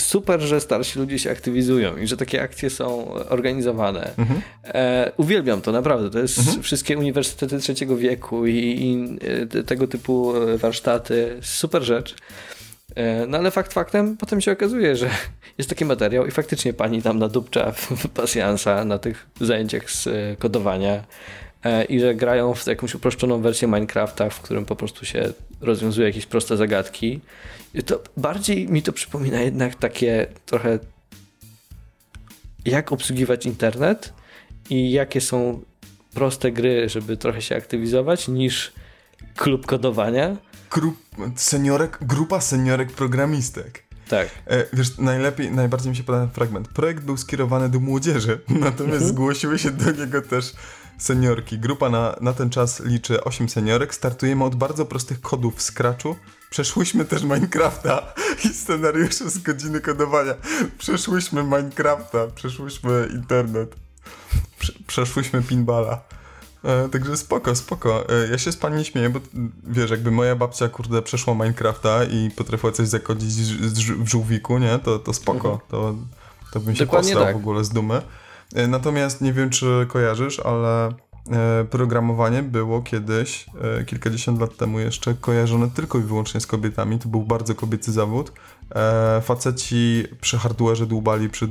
super, że starsi ludzie się aktywizują i że takie akcje są organizowane. Mhm. E, uwielbiam to, naprawdę. To jest mhm. wszystkie uniwersytety trzeciego wieku i, i e, tego typu warsztaty. Super rzecz. E, no ale fakt faktem, potem się okazuje, że (laughs) jest taki materiał i faktycznie pani tam nadupcza w pasjansa na tych zajęciach z e, kodowania e, i że grają w jakąś uproszczoną wersję Minecrafta, w którym po prostu się rozwiązuje jakieś proste zagadki. I to bardziej mi to przypomina jednak takie trochę jak obsługiwać internet i jakie są proste gry, żeby trochę się aktywizować, niż klub kodowania grup, seniorek, grupa seniorek programistek. Tak. E, wiesz, najlepiej, najbardziej mi się podoba ten fragment. Projekt był skierowany do młodzieży, (laughs) natomiast mhm. zgłosiły się do niego też seniorki. Grupa na, na ten czas liczy 8 seniorek. Startujemy od bardzo prostych kodów w Scratchu. Przeszłyśmy też Minecrafta (laughs) i scenariusze z godziny kodowania. Przeszłyśmy Minecrafta, przeszłyśmy internet. przeszłyśmy pinballa. E, także spoko, spoko. E, ja się z pani nie śmieję, bo wiesz, jakby moja babcia, kurde, przeszła Minecrafta i potrafiła coś zakodzić w żółwiku, nie? To, to spoko. Mhm. To, to bym się Dokładnie tak. w ogóle z dumy. E, natomiast nie wiem, czy kojarzysz, ale programowanie było kiedyś, kilkadziesiąt lat temu jeszcze, kojarzone tylko i wyłącznie z kobietami. To był bardzo kobiecy zawód. Faceci przy hardware'ze dłubali przy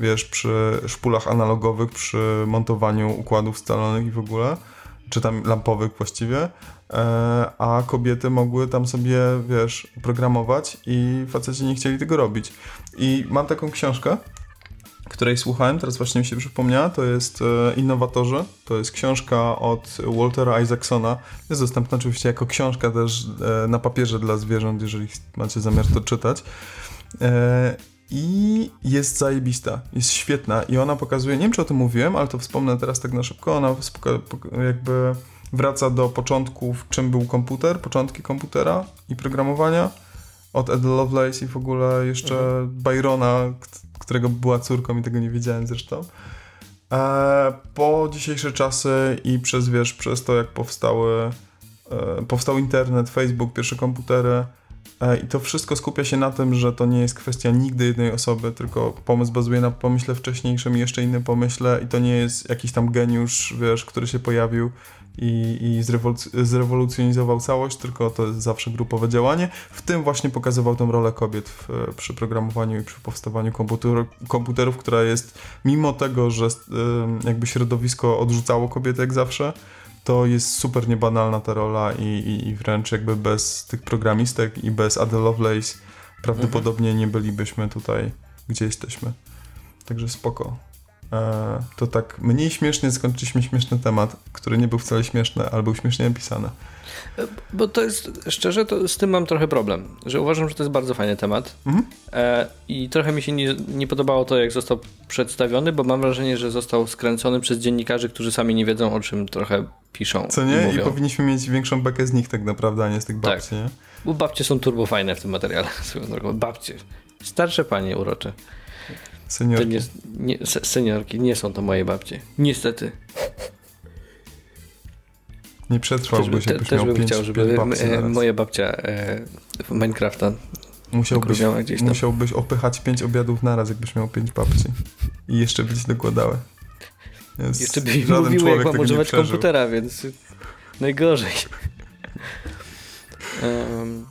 wiesz, przy szpulach analogowych, przy montowaniu układów scalonych i w ogóle, czy tam lampowych właściwie, e, a kobiety mogły tam sobie, wiesz, programować i faceci nie chcieli tego robić. I mam taką książkę, której słuchałem, teraz właśnie mi się przypomniała, to jest e, Innowatorzy, to jest książka od Waltera Isaacsona, jest dostępna oczywiście jako książka też e, na papierze dla zwierząt, jeżeli macie zamiar to czytać i jest zajebista, jest świetna i ona pokazuje, nie wiem czy o tym mówiłem, ale to wspomnę teraz tak na szybko, ona jakby wraca do początków, czym był komputer, początki komputera i programowania, od Ed Lovelace i w ogóle jeszcze mhm. Byrona, którego była córką i tego nie wiedziałem zresztą. E, po dzisiejsze czasy i przez, wiesz, przez to jak powstały, e, powstał internet, Facebook, pierwsze komputery, I to wszystko skupia się na tym, że to nie jest kwestia nigdy jednej osoby, tylko pomysł bazuje na pomyśle wcześniejszym i jeszcze innym pomyśle i to nie jest jakiś tam geniusz, wiesz, który się pojawił i, i zrewoluc- zrewolucjonizował całość, tylko to jest zawsze grupowe działanie. W tym właśnie pokazywał tę rolę kobiet w, przy programowaniu i przy powstawaniu komputer, komputerów, która jest, mimo tego, że jakby środowisko odrzucało kobiety jak zawsze, to jest super niebanalna ta rola i, i, i wręcz jakby bez tych programistek i bez Ada Lovelace prawdopodobnie nie bylibyśmy tutaj, gdzie jesteśmy. Także spoko. E, to tak mniej śmiesznie skończyliśmy śmieszny temat, który nie był wcale śmieszny, ale był śmiesznie napisany. Bo to jest, szczerze, to z tym mam trochę problem, że uważam, że to jest bardzo fajny temat Mhm. e, i trochę mi się nie, nie podobało to, jak został przedstawiony, bo mam wrażenie, że został skręcony przez dziennikarzy, którzy sami nie wiedzą, o czym trochę piszą. Co nie? I, mówią. powinniśmy mieć większą bekę z nich tak naprawdę, a nie z tych babci, Tak. nie? Bo babcie są turbo fajne w tym materiale. (laughs) Babcie. Starsze panie urocze. Seniorki. nie, nie, se- seniorki, nie są to moje babcie. Niestety. Nie Też, przetrwałbyś, by, te, jakbyś też miał bym pięć, chciał, żeby e, moja babcia e, w Minecrafta Musiałbyś, gdzieś tam. musiałbyś opychać pięć obiadów naraz, jakbyś miał pięć babci. I jeszcze by ci dokładały. Jest, Jeszcze by żaden mówiły, jak mam używać komputera, więc najgorzej. Em,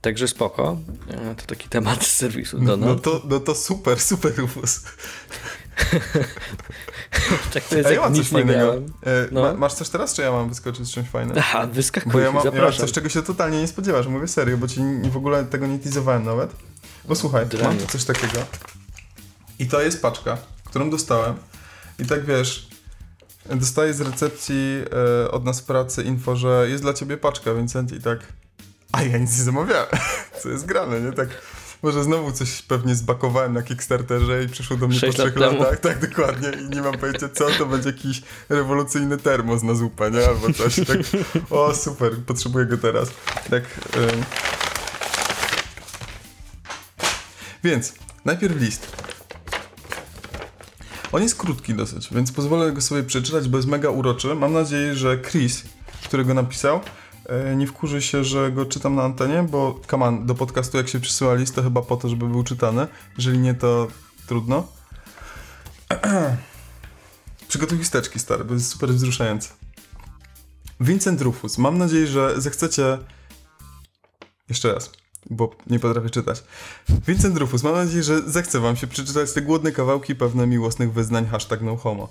także spoko. E, To taki temat z serwisu No, Donald. no, to, no to super, super. (laughs) (laughs) tak to jest A ja mam coś fajnego. E, No. ma, masz coś teraz, czy ja mam wyskoczyć z czymś fajnym? Aha, wyskakuj, Bo ja mam, ja mam coś, czego się totalnie nie spodziewasz. Mówię serio, bo ci w ogóle tego nie teasowałem nawet. Bo słuchaj, Dranie. mam coś takiego. I to jest paczka, którą dostałem. I tak wiesz, dostaję z recepcji e, od nas pracy info, że jest dla ciebie paczka, Vincent, i tak. A ja nic nie zamawiałem. (laughs) Co jest grane, nie? Tak. Może znowu coś pewnie zbakowałem na Kickstarterze i przyszło do mnie po lat trzech temu. latach. Tak, dokładnie. I nie mam pojęcia co, to będzie jakiś rewolucyjny termos na zupę, nie? Albo coś. Tak. O, super, potrzebuję go teraz. Tak. ym. Więc, najpierw list. On jest krótki dosyć, więc pozwolę go sobie przeczytać, bo jest mega uroczy. Mam nadzieję, że Chris, który go napisał, nie wkurzy się, że go czytam na antenie, bo come on, do podcastu jak się przysyła list, to chyba po to, żeby był czytany. Jeżeli nie, to trudno. (clears throat) Przygotuj chusteczki, stary, bo jest super wzruszające. Vincent Rufus, mam nadzieję, że zechcecie... Jeszcze raz, bo nie potrafię czytać. Vincent Rufus, mam nadzieję, że zechce wam się przeczytać te głodne kawałki pewne miłosnych wyznań hashtag no homo.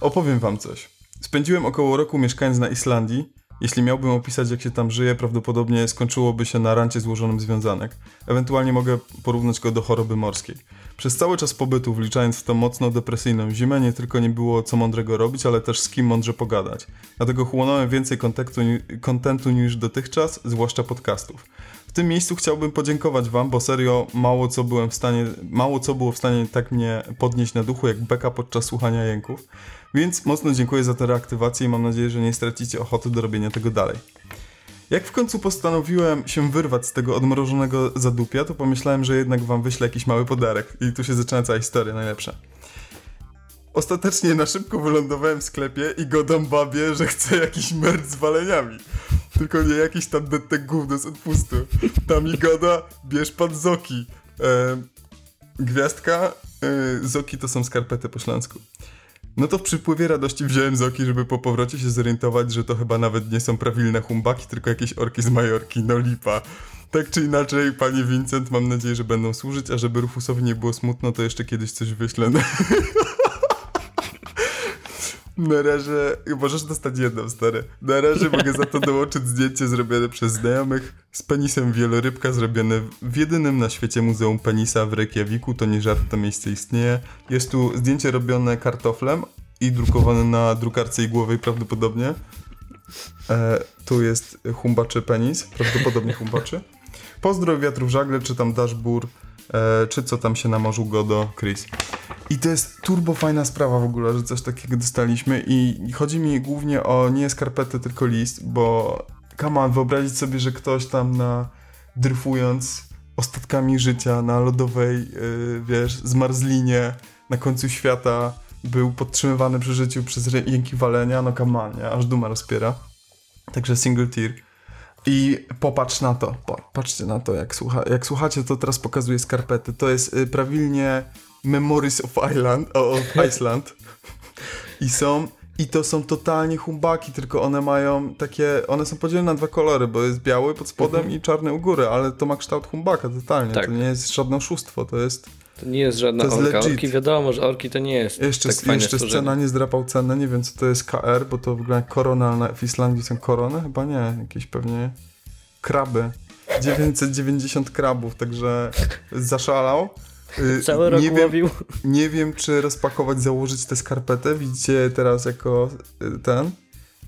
Opowiem wam coś. Spędziłem około roku mieszkając na Islandii. Jeśli miałbym opisać jak się tam żyje, prawdopodobnie skończyłoby się na rancie złożonym związanek. Ewentualnie mogę porównać go do choroby morskiej. Przez cały czas pobytu, wliczając w to mocno depresyjną zimę, nie tylko nie było co mądrego robić, ale też z kim mądrze pogadać. Dlatego chłonąłem więcej kontentu niż dotychczas, zwłaszcza podcastów. Tym miejscu chciałbym podziękować wam, bo serio mało co byłem w stanie, mało co było w stanie tak mnie podnieść na duchu jak beka podczas słuchania jęków. Więc mocno dziękuję za tę reaktywację i mam nadzieję, że nie stracicie ochoty do robienia tego dalej. Jak w końcu postanowiłem się wyrwać z tego odmrożonego zadupia, to pomyślałem, że jednak wam wyślę jakiś mały podarek. I tu się zaczyna cała historia najlepsza. Ostatecznie na szybko wylądowałem w sklepie i godam babie, że chcę jakiś merch z waleniami. Tylko nie jakiś tam te gówno z odpustu. Tam mi gada, bierz pan Zoki. E, gwiazdka, e, Zoki to są skarpety po śląsku. No to w przypływie radości wziąłem Zoki, żeby po powrocie się zorientować, że to chyba nawet nie są prawilne humbaki, tylko jakieś orki z Majorki, no lipa. Tak czy inaczej, panie Vincent, mam nadzieję, że będą służyć, a żeby Rufusowi nie było smutno, to jeszcze kiedyś coś wyślę. (laughs) Na razie, możesz dostać jedną, stary. Na razie mogę za to dołączyć zdjęcie zrobione przez znajomych z penisem wielorybka zrobione w jedynym na świecie muzeum penisa w Reykjaviku. To nie żart, to miejsce istnieje. Jest tu zdjęcie robione kartoflem i drukowane na drukarce igłowej prawdopodobnie. E, tu jest humbaczy penis, prawdopodobnie humbaczy. Pozdrow wiatrów żagle, czy tam dashbur, e, czy co tam się na morzu godo, Chris. I to jest turbo fajna sprawa w ogóle, że coś takiego dostaliśmy i chodzi mi głównie o nie skarpety, tylko list, bo come on, wyobrazić sobie, że ktoś tam na dryfując ostatkami życia na lodowej, yy, wiesz, zmarzlinie na końcu świata był podtrzymywany przy życiu przez jęki walenia, no come on, nie? aż duma rozpiera. Także single tear. I popatrz na to, patrzcie na to, jak, słucha, jak słuchacie, to teraz pokazuję skarpety. To jest y, prawilnie Memories of Island, o, of (laughs) Iceland. I są I to są totalnie humbaki, tylko one mają takie, one są podzielone na dwa kolory, bo jest biały pod spodem Mhm. i czarny u góry, ale to ma kształt humbaka totalnie, Tak. to nie jest żadne oszustwo, to jest... To nie jest żadna To jest orka. legit. Orki wiadomo, że orki to nie jest Jeszcze, tak jeszcze scena nie zdrapał cenę, nie wiem co to jest KR, bo to wygląda jak korona, ale na- w Islandii są korony? Chyba nie, jakieś pewnie kraby. 990 krabów, także zaszalał. Y, Cały rok nie wiem, łowił. nie wiem, czy rozpakować, założyć tę skarpetę. Widzicie teraz jako y, ten.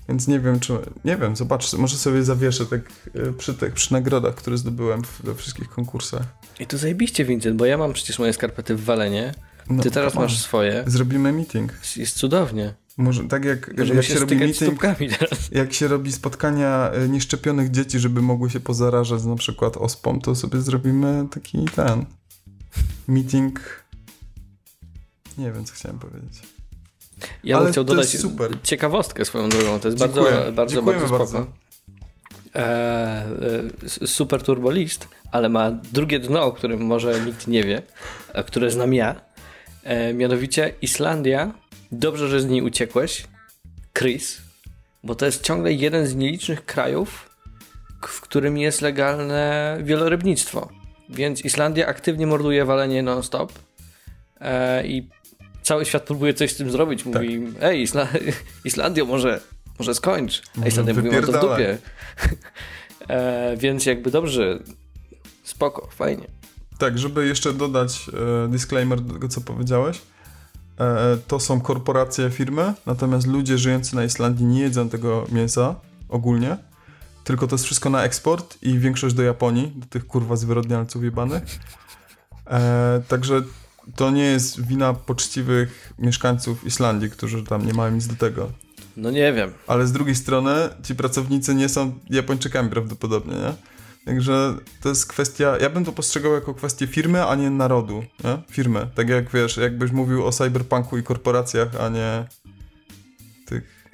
Więc nie wiem, czy. Nie wiem, zobaczcie. Może sobie zawieszę tak y, przy, tych, przy nagrodach, które zdobyłem w, we wszystkich konkursach. I to zajebiście, Vincent, bo ja mam przecież moje skarpety w walenie. No, Ty teraz on. masz swoje. Zrobimy meeting. Jest cudownie. Może tak jak, Możemy jak się się robi meeting. Jak się robi spotkania y, nieszczepionych dzieci, żeby mogły się pozarażać na przykład ospą, to sobie zrobimy taki ten meeting. Nie wiem, co chciałem powiedzieć. Ja Ale bym chciał dodać ciekawostkę swoją drogą. To jest Dziękuję. bardzo, bardzo, Dziękujemy bardzo spoko. E, e, super turbolist, ale ma drugie dno, o którym może nikt nie wie, a które znam ja. E, mianowicie Islandia. Dobrze, że z niej uciekłeś, Chris, bo to jest ciągle jeden z nielicznych krajów, w którym jest legalne wielorybnictwo. Więc Islandia aktywnie morduje walenie non-stop e, i cały świat próbuje coś z tym zrobić. Mówi, ej, Isla (laughs) Islandio, może, może skończ. A Islandia mówi, to w dupie. (laughs) e, więc jakby dobrze, spoko, fajnie. Tak, żeby jeszcze dodać e, disclaimer do tego, co powiedziałeś. E, to są korporacje, firmy, natomiast ludzie żyjący na Islandii nie jedzą tego mięsa ogólnie, tylko to jest wszystko na eksport i większość do Japonii, do tych kurwa zwyrodnialców jebanych. E, także to nie jest wina poczciwych mieszkańców Islandii, którzy tam nie mają nic do tego. No nie wiem. Ale z drugiej strony ci pracownicy nie są Japończykami prawdopodobnie, nie? Także to jest kwestia, ja bym to postrzegał jako kwestię firmy, a nie narodu, nie? Firmy. Tak jak wiesz, jakbyś mówił o cyberpunku i korporacjach, a nie tych...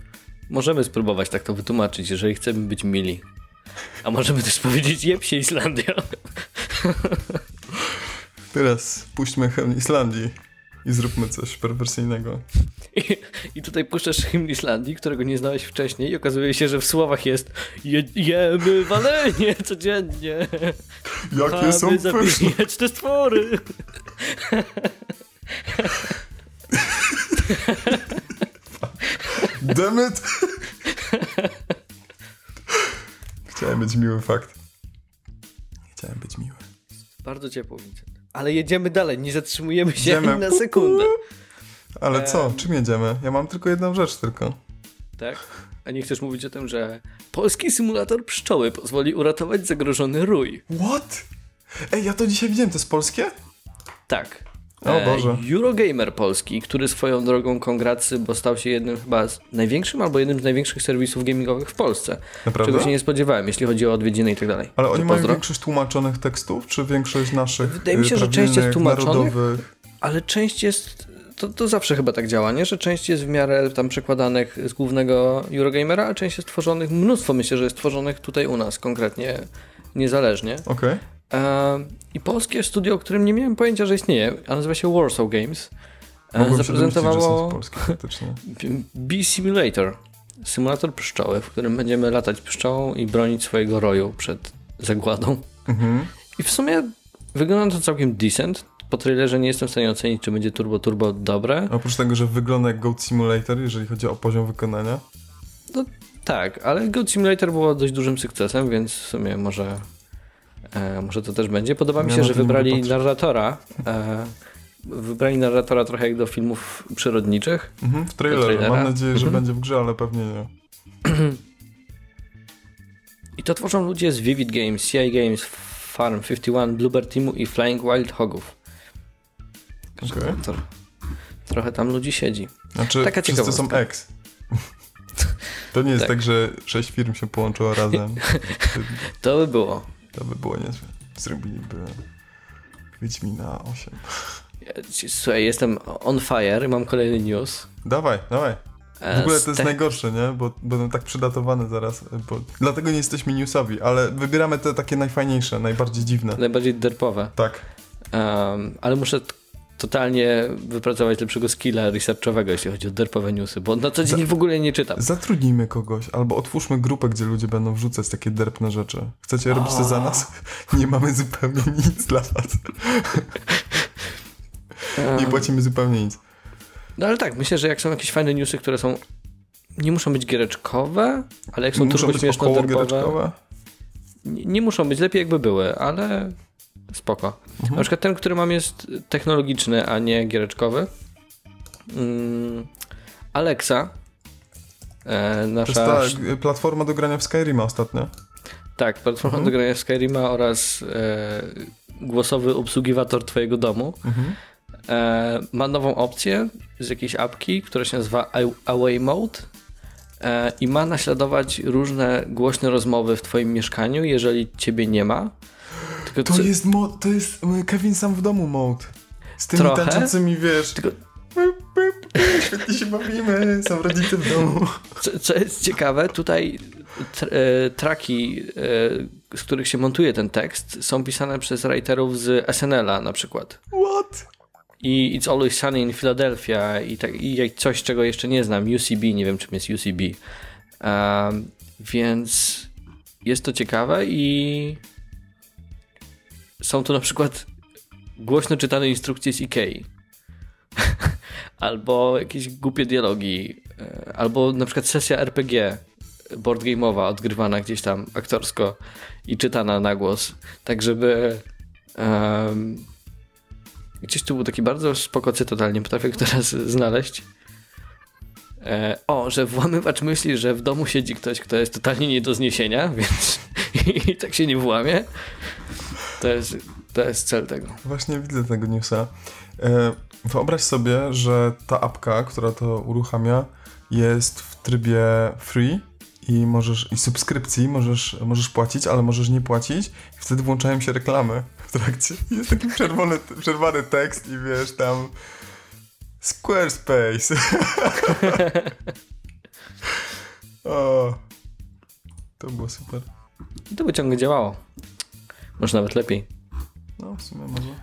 Możemy spróbować tak to wytłumaczyć, jeżeli chcemy być mili. A możemy też powiedzieć, jeb się Islandia. (laughs) Teraz puśćmy hymn Islandii i zróbmy coś perwersyjnego. I, I tutaj puszczasz hymn Islandii, którego nie znałeś wcześniej i okazuje się, że w słowach jest je, jemy walenie codziennie. Jakie są pyszne! stwory. Demet! Chciałem być miły fakt. Chciałem być miły. Bardzo ciepło, Vincent. Ale jedziemy dalej, nie zatrzymujemy się Idziemy. ani na sekundę. Ale co? Em. Czym jedziemy? Ja mam tylko jedną rzecz tylko. Tak? A nie chcesz mówić o tym, że polski symulator pszczoły pozwoli uratować zagrożony rój. What? Ej, ja to dzisiaj widziałem, to jest polskie? Tak. O Boże. Eurogamer polski, który swoją drogą kongracy, bo stał się jednym chyba z największym albo jednym z największych serwisów gamingowych w Polsce. Naprawdę? Czego się nie spodziewałem, jeśli chodzi o odwiedziny i tak dalej. Ale oni mają większość tłumaczonych tekstów, czy większość naszych Wydaje mi się, y, że część jest tłumaczonych. narodowych? Ale część jest, to, to zawsze chyba tak działa, nie? Że część jest w miarę tam przekładanych z głównego Eurogamera, a część jest tworzonych, mnóstwo myślę, że jest tworzonych tutaj u nas konkretnie, niezależnie. Okej. E, I polskie studio, o którym nie miałem pojęcia, że istnieje, a nazywa się Warsaw Games, e, Mogłem zaprezentowało. (laughs) Bee Simulator, symulator pszczoły, w którym będziemy latać pszczołą i bronić swojego roju przed zagładą. Mhm. I w sumie wygląda to całkiem decent. Po trailerze nie jestem w stanie ocenić, czy będzie turbo turbo dobre. Oprócz tego, że wygląda jak Goat Simulator, jeżeli chodzi o poziom wykonania. Tak, ale Goat Simulator było dość dużym sukcesem, więc w sumie może, e, może to też będzie. Podoba mi się, że wybrali narratora. E, wybrali narratora trochę jak do filmów przyrodniczych. Mhm, w trailerze. Mam nadzieję, że Mhm. będzie w grze, ale pewnie nie. (clears throat) I to tworzą ludzie z Vivid Games, CI Games, Farm 51, Bluebird Teamu i Flying Wild Hogów. To, trochę tam ludzi siedzi. Znaczy, Taka wszyscy są ex. (laughs) To nie jest Tak. tak, że sześć firm się połączyło razem. (laughs) To by było. To by było niezłe. Zrobiliby Wiedźmina 8. Ja ci- Słuchaj, jestem on fire, mam kolejny news. Dawaj, dawaj. E, W ogóle z to jest najgorsze, nie? Bo będą tak przydatowane zaraz. Bo... Dlatego nie jesteśmy newsowi, ale wybieramy te takie najfajniejsze, najbardziej dziwne. Najbardziej derpowe. Tak. Um, ale muszę totalnie wypracować lepszego skilla researchowego, jeśli chodzi o derpowe newsy, bo na co dzień w ogóle nie czytam. Zatrudnijmy kogoś, albo otwórzmy grupę, gdzie ludzie będą wrzucać takie derpne rzeczy. Chcecie robić to za nas? (laughs) Nie mamy zupełnie nic dla was. (laughs) Nie płacimy zupełnie nic. No ale tak, myślę, że jak są jakieś fajne newsy, które są nie muszą być giereczkowe, ale jak są Muszą turbo być śmieszne około derpowe, nie, nie muszą być, lepiej jakby były, ale spoko. Mhm. Na przykład ten, który mam jest technologiczny, a nie giereczkowy. Mm, Alexa, e, To nasza... jest ta platforma do grania w Skyrima ostatnio. Tak, platforma Mhm. do grania w Skyrima oraz e, głosowy obsługiwator twojego domu. Mhm. E, ma nową opcję z jakiejś apki, która się nazywa Away Mode e, i ma naśladować różne głośne rozmowy w twoim mieszkaniu, jeżeli ciebie nie ma. Tylko To co- jest, mo- to jest y, Kevin sam w domu mode. Z tymi Trochę. tańczącymi, wiesz. Tylko- Świetnie się bawimy, są rodzice w domu. Co, co jest ciekawe, tutaj e, traki, e, z których się montuje ten tekst, są pisane przez writerów z SNL-a na przykład. What? I It's Always Sunny in Philadelphia i, tak, i coś, czego jeszcze nie znam, UCB, nie wiem czym jest UCB. Um, więc jest to ciekawe i są tu na przykład głośno czytane instrukcje z Ikei. (laughs) albo jakieś głupie dialogi, e, albo na przykład sesja RPG board game'owa odgrywana gdzieś tam aktorsko i czytana na głos, tak żeby em, gdzieś tu był taki bardzo spoko cytat, ale nie potrafię teraz znaleźć. E, o, że włamywacz myśli, że w domu siedzi ktoś, kto jest totalnie nie do zniesienia, (laughs) więc i tak się nie włamie. To jest, to jest cel tego. Właśnie widzę tego newsa. E, wyobraź sobie, że ta apka, która to uruchamia, jest w trybie free i możesz i subskrypcji możesz, możesz płacić, ale możesz nie płacić. I wtedy włączają się reklamy w trakcie. (laughs) Jest taki przerwany, przerwany tekst i wiesz tam Squarespace. (laughs) o, to było super. I to by ciągle działało. Może nawet lepiej. No, w sumie może.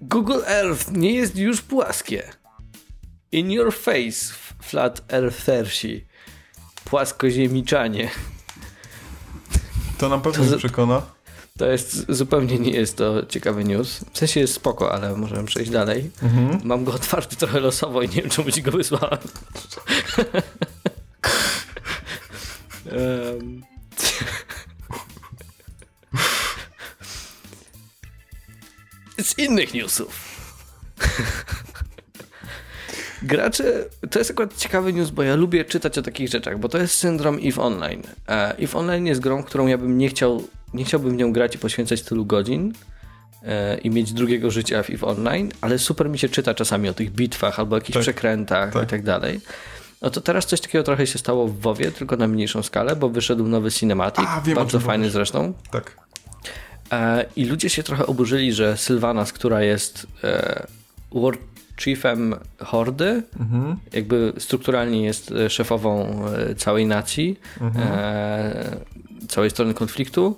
Google Earth nie jest już płaskie. In your face, flat earthersi. Płaskoziemiczanie. To na pewno To przekona. To jest, zupełnie nie jest to ciekawy news. W sensie jest spoko, ale możemy przejść dalej. Mhm. Mam go otwarty trochę losowo i nie wiem, czemu ci go wysłałem. (laughs) Em. Z innych newsów. (laughs) Gracze, to jest akurat ciekawy news, bo ja lubię czytać o takich rzeczach, bo to jest syndrom EVE Online. EVE Online jest grą, którą ja bym nie chciał, nie chciałbym w nią grać i poświęcać tylu godzin e, i mieć drugiego życia w EVE Online, ale super mi się czyta czasami o tych bitwach albo jakichś Tak, przekrętach tak. i tak dalej. No to teraz coś takiego trochę się stało w WoWie, tylko na mniejszą skalę, bo wyszedł nowy cinematic, A, wiem, bardzo fajny mówisz. zresztą. Tak. E, I ludzie się trochę oburzyli, że Sylvanas, która jest e, War Chiefem Hordy, Mhm. jakby strukturalnie jest e, szefową całej nacji, Mhm. całej strony konfliktu,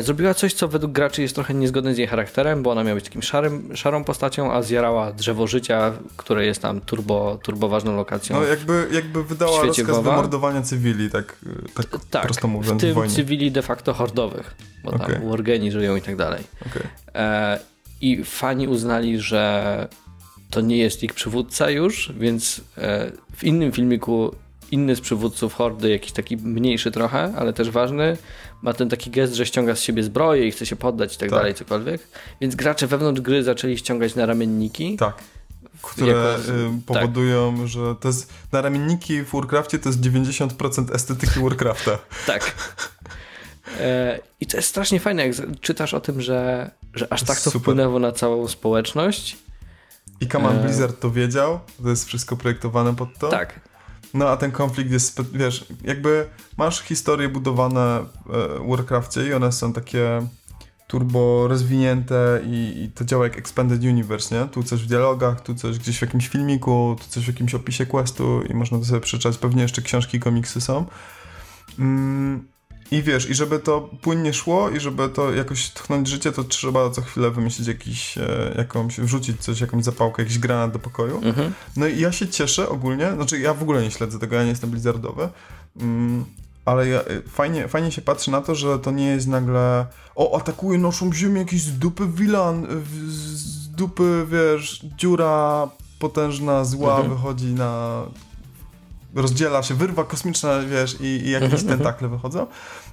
zrobiła coś, co według graczy jest trochę niezgodne z jej charakterem, bo ona miała być takim szarym, szarą postacią, a zjarała drzewo życia, które jest tam turbo, turbo ważną lokacją. No jakby, jakby wydała rozkaz WoWa? wymordowania cywili, tak, tak, tak, prosto mówiąc, w tym w cywili de facto hordowych, bo Okej. tam wargeni żyją i tak dalej. Okej. E, I fani uznali, że to nie jest ich przywódca już, więc e, w innym filmiku inny z przywódców Hordy, jakiś taki mniejszy trochę, ale też ważny, ma ten taki gest, że ściąga z siebie zbroję i chce się poddać i tak, Tak. dalej, cokolwiek. Więc gracze wewnątrz gry zaczęli ściągać na ramienniki. Tak. Które Jako- y, powodują, że to jest, na ramienniki w Warcraftie to jest 90% estetyki Warcrafta. (laughs) Tak. E, I to jest strasznie fajne, jak czytasz o tym, że, że aż tak to Super. wpłynęło na całą społeczność. I Command E. Blizzard to wiedział, to jest wszystko projektowane pod to. Tak. No a ten konflikt jest, wiesz, jakby masz historie budowane e, w Warcrafcie i one są takie turbo rozwinięte i, i to działa jak Expanded Universe, nie? Tu coś w dialogach, tu coś gdzieś w jakimś filmiku, tu coś w jakimś opisie questu i można to sobie przeczytać. Pewnie jeszcze książki, komiksy są. Mm, I wiesz, i żeby to płynnie szło i żeby to jakoś tchnąć życie, to trzeba co chwilę wymyślić jakiś, e, jakąś, wrzucić coś, jakąś zapałkę, jakiś granat do pokoju. Mhm. No i ja się cieszę ogólnie, znaczy ja w ogóle nie śledzę tego, ja nie jestem blizzardowy, mm, ale ja, y, fajnie, fajnie się patrzy na to, że to nie jest nagle o, atakuje naszą ziemię jakiś z dupy wilan, w- z dupy, wiesz, dziura potężna, zła Mhm. wychodzi na... rozdziela się, wyrwa kosmiczna, wiesz, i, i jakieś Mhm, tentakle wychodzą.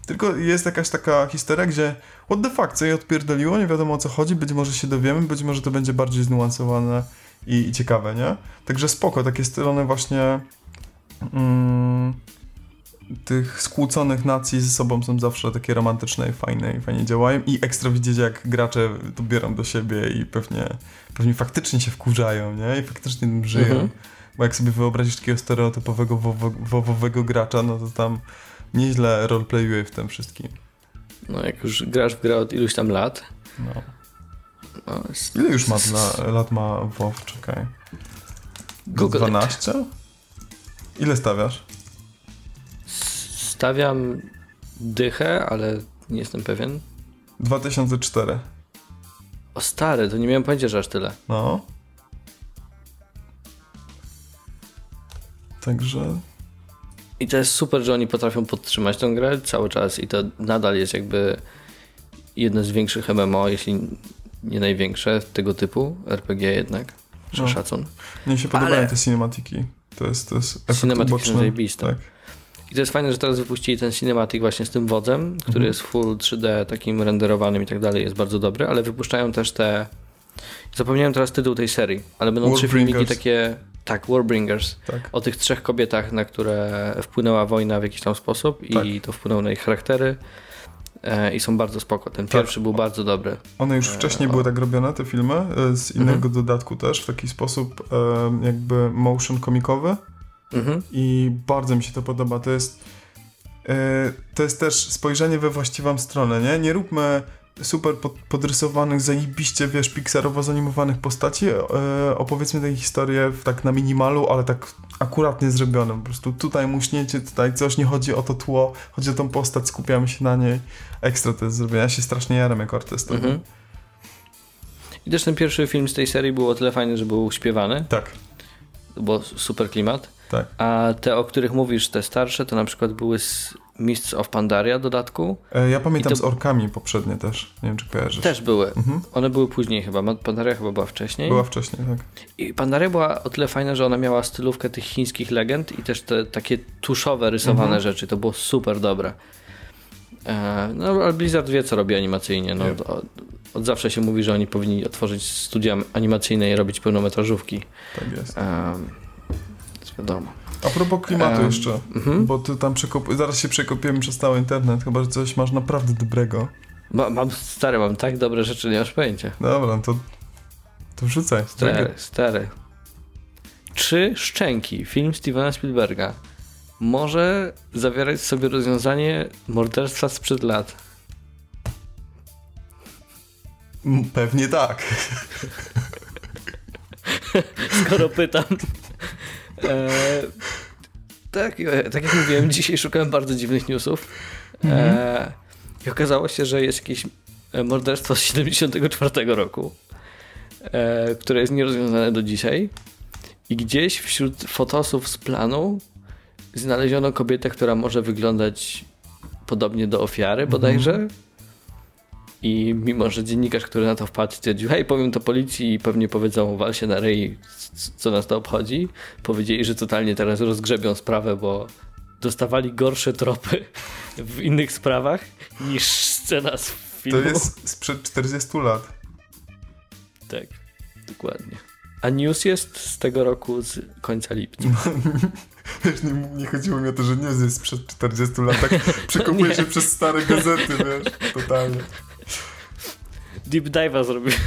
Tylko jest jakaś taka historia, gdzie what the fuck, co je odpierdoliło, nie wiadomo o co chodzi, być może się dowiemy, być może to będzie bardziej zniuansowane i, i ciekawe, nie? Także spoko, takie strony właśnie mm, tych skłóconych nacji ze sobą są zawsze takie romantyczne i fajne i fajnie działają i ekstra widzieć jak gracze to biorą do siebie i pewnie, pewnie faktycznie się wkurzają, nie? I faktycznie tym żyją. Mhm. Bo jak sobie wyobrazisz takiego stereotypowego wowo- wowowego gracza, no to tam nieźle roleplayuje w tym wszystkim. No jak już grasz w grę od iluś tam lat, No. no, jest- Ile już ma dla, lat ma WoW? Czekaj. Google it. 12? Ile stawiasz? Stawiam dychę, ale nie jestem pewien. 2004. O stary, to nie miałem pojęcia, że aż tyle. No. Także I to jest super, że oni potrafią podtrzymać tę grę cały czas i to nadal jest jakby jedno z większych MMO, jeśli nie największe tego typu RPG jednak. Że No. szacun. mnie się podobają Ale- te cinematiki. To jest, to jest efekt Cinematiki są uboczny. zajebiste. Tak. I to jest fajne, że teraz wypuścili ten cinematic właśnie z tym wodzem, który Mhm. jest full 3D, takim renderowanym i tak dalej, jest bardzo dobry, ale wypuszczają też te... Zapomniałem teraz tytuł tej serii, ale będą trzy filmiki takie... Tak, Warbringers. tak. O tych trzech kobietach, na które wpłynęła wojna w jakiś tam sposób Tak. i to wpłynęło na ich charaktery e, i są bardzo spoko. Ten Tak. pierwszy był bardzo dobry. One już wcześniej o. były tak robione, te filmy, e, z innego Mhm. dodatku też, w taki sposób e, jakby motion komikowy Mhm. i bardzo mi się to podoba. To jest e, to jest też spojrzenie we właściwą stronę, nie? Nie róbmy super pod, podrysowanych, zajebiście, wiesz, pixarowo zanimowanych postaci, e, opowiedzmy tę historię w, tak na minimalu, ale tak akuratnie zrobionym. Po prostu tutaj muśnięcie, tutaj coś, nie chodzi o to tło, chodzi o tą postać, skupiamy się na niej. Ekstra to jest zrobione. Ja się strasznie jaram jako artysta. Mhm. I też ten pierwszy film z tej serii był o tyle fajny, że był śpiewany, Tak, bo super klimat. tak. A te, o których mówisz, te starsze, to na przykład były z Mists of Pandaria dodatku. E, Ja pamiętam to- z orkami poprzednie też. Nie wiem, czy kojarzysz. Też były. Mhm. One były później chyba. Pandaria chyba była wcześniej. Była wcześniej, tak. I Pandaria była o tyle fajna, że ona miała stylówkę tych chińskich legend i też te takie tuszowe, rysowane Mhm. rzeczy. To było super dobre. E, no, ale Blizzard wie, co robi animacyjnie. No, to, od zawsze się mówi, że oni powinni otworzyć studia animacyjne i robić pełnometrażówki. Tak jest. Jest wiadomo. A propos klimatu Em, jeszcze, mhm. bo ty tam przekop... zaraz się przekopiemy przez cały internet, chyba że coś masz naprawdę dobrego. Ma, mam, stary, mam tak dobre rzeczy, nie masz pojęcia. Dobra, to, to wrzucaj. Stary, stary. Trzy szczęki. Film Stevena Spielberga może zawierać w sobie rozwiązanie morderstwa sprzed lat. Pewnie tak. (laughs) Skoro pytam. (laughs) E, tak, e, tak jak mówiłem, (laughs) dzisiaj szukałem bardzo dziwnych newsów. E, I okazało się, że jest jakieś e, morderstwo z 74 roku, e, które jest nierozwiązane do dzisiaj. I gdzieś wśród fotosów z planu znaleziono kobietę, która może wyglądać podobnie do ofiary bodajże. I mimo, że dziennikarz, który na to wpadł, stwierdził, hej, powiem to policji i pewnie powiedzą, wal się na ryj, c- co nas to obchodzi. Powiedzieli, że totalnie teraz rozgrzebią sprawę, bo dostawali gorsze tropy (laughs) w innych sprawach niż scena z To filmu. jest sprzed 40 lat. Tak, dokładnie. A news jest z tego roku, z końca lipca. (laughs) Wiesz, nie, nie chodziło mi o to, że news jest sprzed 40 lat, tak (laughs) przekopuje się przez stare gazety, wiesz, totalnie. Deep dive'a zrobiłem.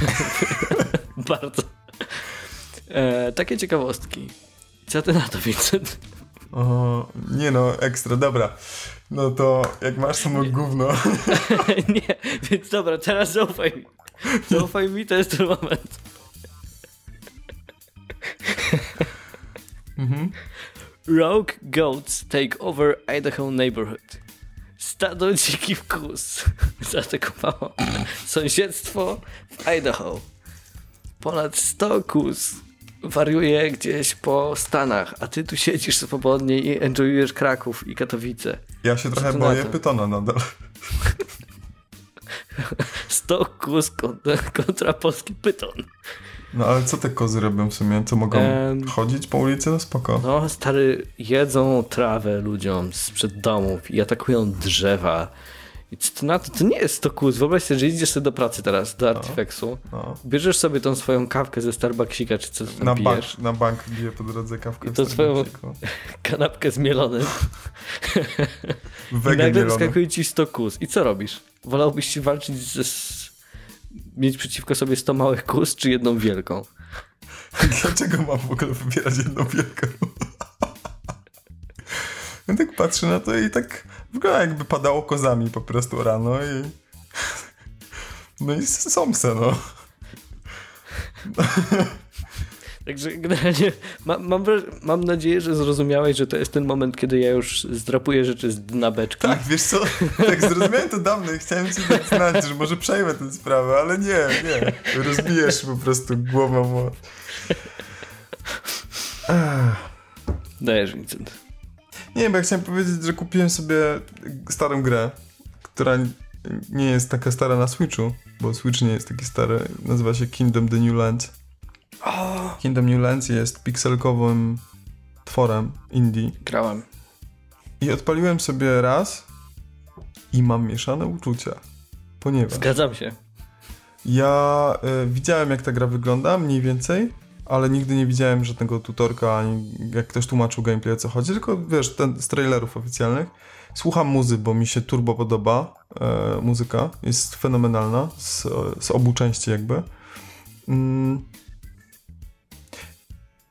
(laughs) Bardzo. E, takie ciekawostki. Co ty na to, Vincent? O, nie no, ekstra, dobra. No to jak masz samo gówno, (laughs) Nie, więc dobra, teraz zaufaj mi. Zaufaj mi, to jest ten moment. mhm. Rogue goats take over Idaho neighborhood. Stado (laughs) dzikich kus (laughs) zaatakowało sąsiedztwo w Idaho. Ponad 100 kus wariuje gdzieś po Stanach, a ty tu siedzisz swobodnie i enjoyujesz Kraków i Katowice. Ja się trochę boję na to? pytona nadal. (laughs) 100 kus kontra, kontra polski pyton. No ale co te kozy robią w sumie? Co mogą Em, chodzić po ulicy? No spoko. No, stary, jedzą trawę ludziom sprzed domów i atakują drzewa. I co to na to? To nie jest to kus. Wyobraź sobie, że idziesz sobie do pracy teraz, do Artifexu. No. Bierzesz sobie tą swoją kawkę ze Starbucksika, czy co tam Na bank, pijesz. na bank bije po drodze kawkę. I to swoją-. (laughs) Kanapkę z mielonym. (laughs) I nagle mielone. wyskakuje ci 100 kus. I co robisz? Wolałbyś się walczyć ze... Mieć przeciwko sobie 100 małych kus, czy jedną wielką? Dlaczego mam w ogóle wybierać jedną wielką? (laughs) Ja tak patrzę na to i tak wygląda jakby padało kozami po prostu rano i... No i są se, no. (laughs) Także generalnie ma, mam, mam nadzieję, że zrozumiałeś, że to jest ten moment, kiedy ja już zdrapuję rzeczy z dna beczki. Tak, wiesz co, tak zrozumiałem to dawno i chciałem ci dać znać, że może przejmę tę sprawę, ale nie, nie. Rozbijesz po prostu głową. Ech. Dajesz, Vincent. Nie, bo ja chciałem powiedzieć, że kupiłem sobie starą grę, która nie jest taka stara na Switchu, bo Switch nie jest taki stary. Nazywa się Kingdom The New Lands. Kingdom New Lands jest pikselkowym tworem indie. Grałem. I odpaliłem sobie raz i mam mieszane uczucia. Ponieważ Zgadzam się. ja y, widziałem, jak ta gra wygląda, mniej więcej, ale nigdy nie widziałem żadnego tutorka, ani jak ktoś tłumaczył gameplay, o co chodzi, tylko wiesz, ten, z trailerów oficjalnych. Słucham muzy, bo mi się turbo podoba e, muzyka, jest fenomenalna, z, z obu części jakby. Mm.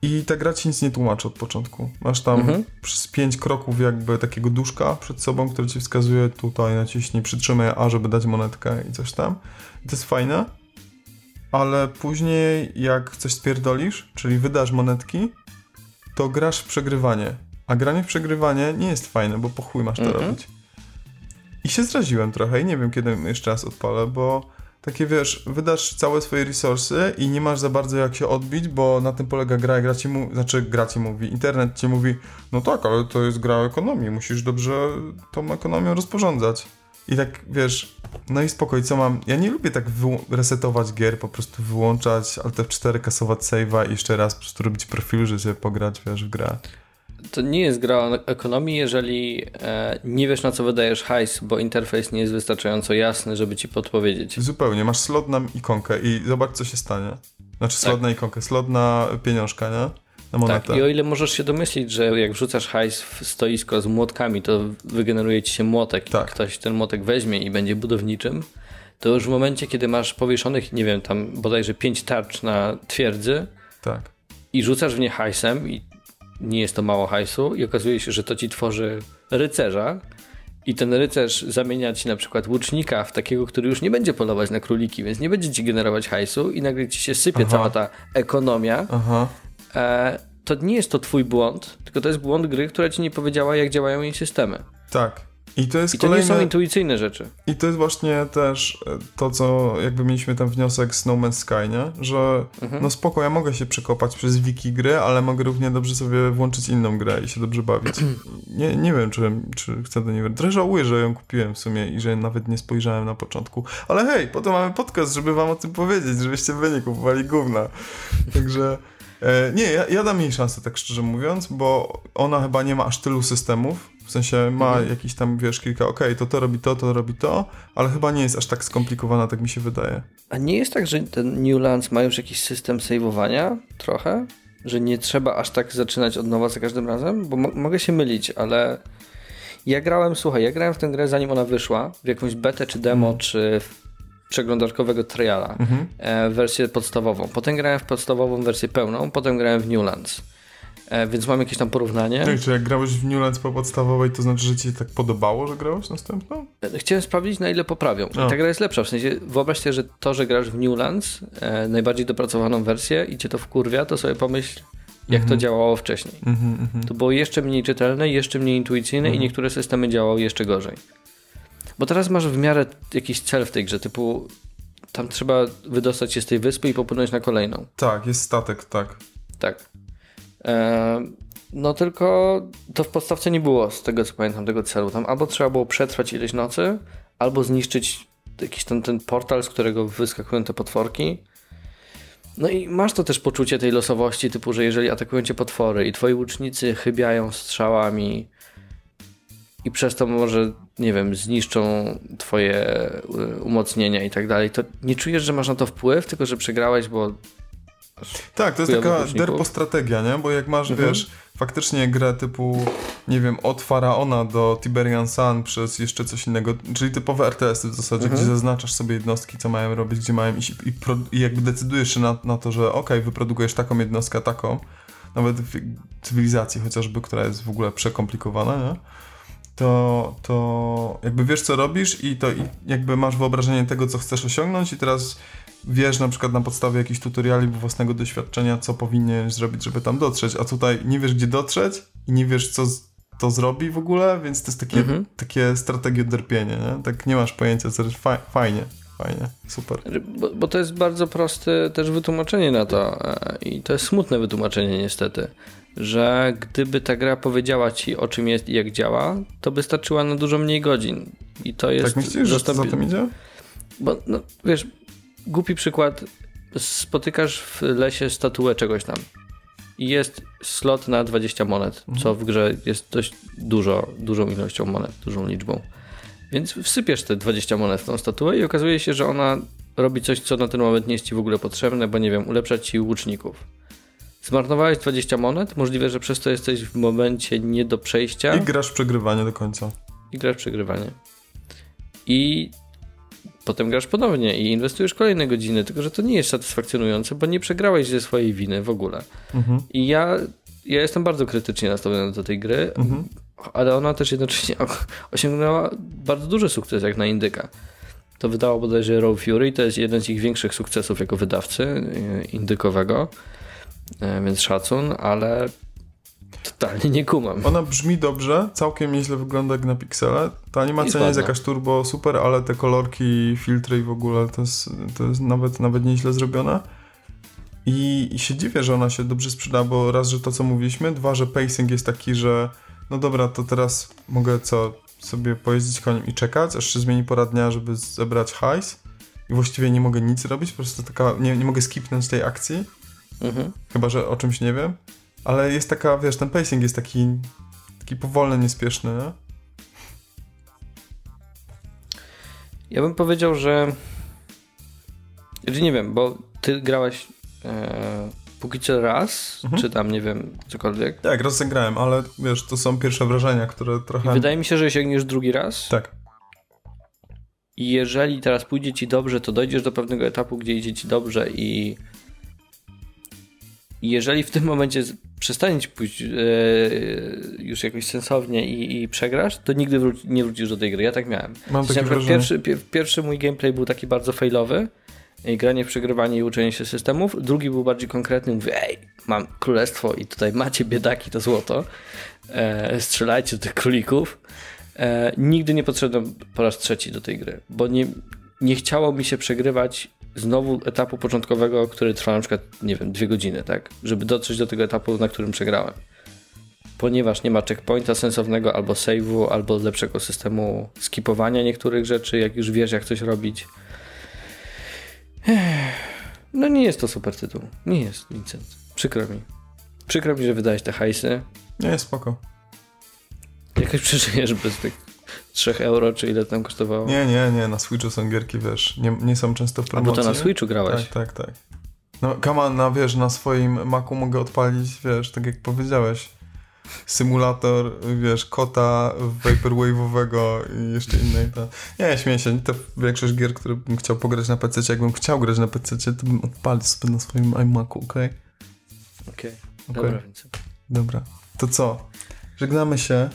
I ta gra ci nic nie tłumaczy od początku. Masz tam Mhm. przez pięć kroków jakby takiego duszka przed sobą, który ci wskazuje tutaj naciśnij, przytrzymaj A, żeby dać monetkę i coś tam. I to jest fajne, ale później jak coś spierdolisz, czyli wydasz monetki, to grasz w przegrywanie. A granie w przegrywanie nie jest fajne, bo po chuj masz to Mhm. robić. I się zraziłem trochę i nie wiem, kiedy jeszcze raz odpalę, bo takie wiesz, wydasz całe swoje resursy i nie masz za bardzo jak się odbić, bo na tym polega gra, gra ci mówi, znaczy gra ci mówi, internet ci mówi, no tak, ale to jest gra ekonomii, musisz dobrze tą ekonomią rozporządzać. I tak wiesz, no i spokoj, co mam? Ja nie lubię tak resetować gier, po prostu wyłączać Alt F4, kasować save'a i jeszcze raz po prostu robić profil, żeby sobie pograć, wiesz, w grę. To nie jest gra o ekonomii, jeżeli e, nie wiesz na co wydajesz hajs, bo interfejs nie jest wystarczająco jasny, żeby ci podpowiedzieć. Zupełnie, masz slot na ikonkę i zobacz, co się stanie. Znaczy slot Tak. na ikonkę, slot na pieniążka, nie? Na monetę. Tak, i o ile możesz się domyślić, że jak wrzucasz hajs w stoisko z młotkami, to wygeneruje ci się młotek Tak. i ktoś ten młotek weźmie i będzie budowniczym, to już w momencie, kiedy masz powieszonych, nie wiem, tam bodajże pięć tarcz na twierdzy tak. i rzucasz w nie hajsem i nie jest to mało hajsu i okazuje się, że to ci tworzy rycerza i ten rycerz zamienia ci na przykład łucznika w takiego, który już nie będzie polować na króliki, więc nie będzie ci generować hajsu i nagle ci się sypie Aha. cała ta ekonomia, Aha. e, to nie jest to twój błąd, tylko to jest błąd gry, która ci nie powiedziała, jak działają jej systemy. Tak. I to jest I to kolejne... nie są intuicyjne rzeczy. I to jest właśnie też e, to, co jakby mieliśmy ten wniosek z No Man's Sky, nie? Że Mhm. no spoko, ja mogę się przekopać przez wiki gry, ale mogę równie dobrze sobie włączyć inną grę i się dobrze bawić. (clears throat) nie, nie wiem, czy, czy chcę do niej wrócić. Trochę żałuję, że ją kupiłem w sumie i że nawet nie spojrzałem na początku. Ale hej, po to mamy podcast, żeby wam o tym powiedzieć, żebyście wy nie kupowali gówna. Także... E, nie, ja, ja dam jej szansę, tak szczerze mówiąc, bo ona chyba nie ma aż tylu systemów. W sensie ma Mhm. jakiś tam, wiesz, kilka, okej, to to robi to, to robi to, ale chyba nie jest aż tak skomplikowana, tak mi się wydaje. A nie jest tak, że ten Newlands ma już jakiś system saveowania trochę? Że nie trzeba aż tak zaczynać od nowa za każdym razem? Bo mo- mogę się mylić, ale ja grałem, słuchaj, ja grałem w tę grę zanim ona wyszła, w jakąś betę czy demo, czy w przeglądarkowego triala, Mhm. e, wersję podstawową. Potem grałem w podstawową wersję pełną, potem grałem w Newlands. E, więc mam jakieś tam porównanie. Tak, czy jak grałeś w Newlands po podstawowej, to znaczy, że ci się tak podobało, że grałeś następną? Chciałem sprawdzić, na ile poprawią. I O. ta gra jest lepsza. W sensie, wyobraź sobie, że to, że grasz w Newlands, e, najbardziej dopracowaną wersję i cię to wkurwia, to sobie pomyśl, jak to działało wcześniej. Mhm, mhm. To było jeszcze mniej czytelne, jeszcze mniej intuicyjne i niektóre systemy działały jeszcze gorzej. Bo teraz masz w miarę jakiś cel w tej grze, typu tam trzeba wydostać się z tej wyspy i popłynąć na kolejną. Tak, jest statek, tak. Tak. E, no tylko to w podstawce nie było, z tego co pamiętam, tego celu. Tam albo trzeba było przetrwać ileś nocy, albo zniszczyć jakiś ten, ten portal, z którego wyskakują te potworki. No i masz to też poczucie tej losowości, typu, że jeżeli atakują cię potwory i twoi łucznicy chybiają strzałami i przez to może, nie wiem, zniszczą twoje y, umocnienia i tak dalej, to nie czujesz, że masz na to wpływ, tylko że przegrałeś, bo tak, to jest taka derpo strategia, nie? Bo jak masz, Mhm. wiesz, faktycznie grę typu, nie wiem, od Faraona do Tiberian Sun przez jeszcze coś innego, czyli typowe RTS-y w zasadzie, Mhm. gdzie zaznaczasz sobie jednostki, co mają robić, gdzie mają iść i, pro, i jakby decydujesz się na, na to, że okej, wyprodukujesz taką jednostkę, taką, nawet w cywilizacji chociażby, która jest w ogóle przekomplikowana, nie? To, to jakby wiesz, co robisz i to i jakby masz wyobrażenie tego, co chcesz osiągnąć i teraz wiesz na przykład na podstawie jakichś tutoriali własnego doświadczenia, co powinieneś zrobić, żeby tam dotrzeć, a tutaj nie wiesz, gdzie dotrzeć i nie wiesz, co to zrobi w ogóle, więc to jest takie, Mhm. takie strategie derpienie, nie? Tak nie masz pojęcia, co fa fajnie, fajnie, super. Bo, bo to jest bardzo proste też wytłumaczenie na to e, i to jest smutne wytłumaczenie niestety, że gdyby ta gra powiedziała ci o czym jest i jak działa, to by starczyła na dużo mniej godzin. I to jest tak myślisz, że to za tym idzie? Bo no, wiesz, głupi przykład, spotykasz w lesie statuę czegoś tam i jest slot na 20 monet, co w grze jest dość dużo, dużą ilością monet, dużą liczbą. Więc wsypiesz te 20 monet w tą statuę i okazuje się, że ona robi coś, co na ten moment nie jest ci w ogóle potrzebne, bo nie wiem, ulepsza ci łuczników. Zmarnowałeś 20 monet, możliwe, że przez to jesteś w momencie nie do przejścia I grasz przegrywanie do końca. i grasz przegrywanie. I potem grasz ponownie i inwestujesz kolejne godziny, tylko że to nie jest satysfakcjonujące, bo nie przegrałeś ze swojej winy w ogóle. Mhm. I ja, ja jestem bardzo krytycznie nastawiony do tej gry, Mhm. ale ona też jednocześnie osiągnęła bardzo duży sukces jak na Indyka. To wydało bodajże Raw Fury, to jest jeden z ich większych sukcesów jako wydawcy e, indykowego, e, więc szacun, ale totalnie nie kumam. Ona brzmi dobrze, całkiem nieźle wygląda jak na piksele. Ta animacja nie jest jakaś turbo super, ale te kolorki, filtry i w ogóle to jest, to jest nawet, nawet nieźle zrobione. I, I się dziwię, że ona się dobrze sprzeda, bo raz, że to co mówiliśmy, dwa, że pacing jest taki, że no dobra, to teraz mogę co, sobie pojeździć koniem i czekać, aż się zmieni pora dnia, żeby zebrać hajs. I właściwie nie mogę nic robić, po prostu taka, nie, nie mogę skipnąć tej akcji. Mhm. Chyba, że o czymś nie wiem. Ale jest taka, wiesz, ten pacing jest taki, taki powolny, niespieszny, nie? Ja bym powiedział, że. Znaczy nie wiem, bo ty grałeś e, póki co raz, Mhm. czy tam nie wiem, cokolwiek. Tak, rozegrałem, ale wiesz, to są pierwsze wrażenia, które trochę... Wydaje mi się, że sięgniesz drugi raz. Tak. I jeżeli teraz pójdzie ci dobrze, to dojdziesz do pewnego etapu, gdzie idzie ci dobrze i. i jeżeli w tym momencie przestanie ci pójść e, już jakoś sensownie i, i przegrasz, to nigdy wró- nie wrócisz do tej gry. Ja tak miałem. Mam takie wrażenie. pierwszy, pie, pierwszy mój gameplay był taki bardzo failowy. i Granie w przegrywanie i uczenie się systemów. Drugi był bardziej konkretny. Mówię, ej, mam królestwo i tutaj macie biedaki to złoto. E, strzelajcie do tych królików. E, nigdy nie podszedłem po raz trzeci do tej gry, bo nie, nie chciało mi się przegrywać znowu etapu początkowego, który trwa na przykład, nie wiem, dwie godziny, tak? Żeby dotrzeć do tego etapu, na którym przegrałem. Ponieważ nie ma checkpointa sensownego, albo save'u, albo lepszego systemu skipowania niektórych rzeczy, jak już wiesz, jak coś robić. No nie jest to super tytuł. Nie jest, Vincent. Przykro mi. Przykro mi, że wydałeś te hajsy. Nie, jest spoko. Jakoś przeżyjesz bez tych 3 euro, czy ile tam kosztowało? Nie, nie, nie, na Switchu są gierki, wiesz, nie, nie są często w A bo promocji. to na Switchu grałeś. Tak, tak, tak. No, kama na, wiesz, na swoim Macu mogę odpalić, wiesz, tak jak powiedziałeś, symulator, wiesz, kota vaporwave'owego i jeszcze innej. To... Nie, śmieję się, to większość gier, które bym chciał pograć na PC, jakbym chciał grać na PC, to bym odpalił sobie na swoim iMacu, okej? Okej, Okej. dobra, więc. Dobra. To co? Żegnamy się.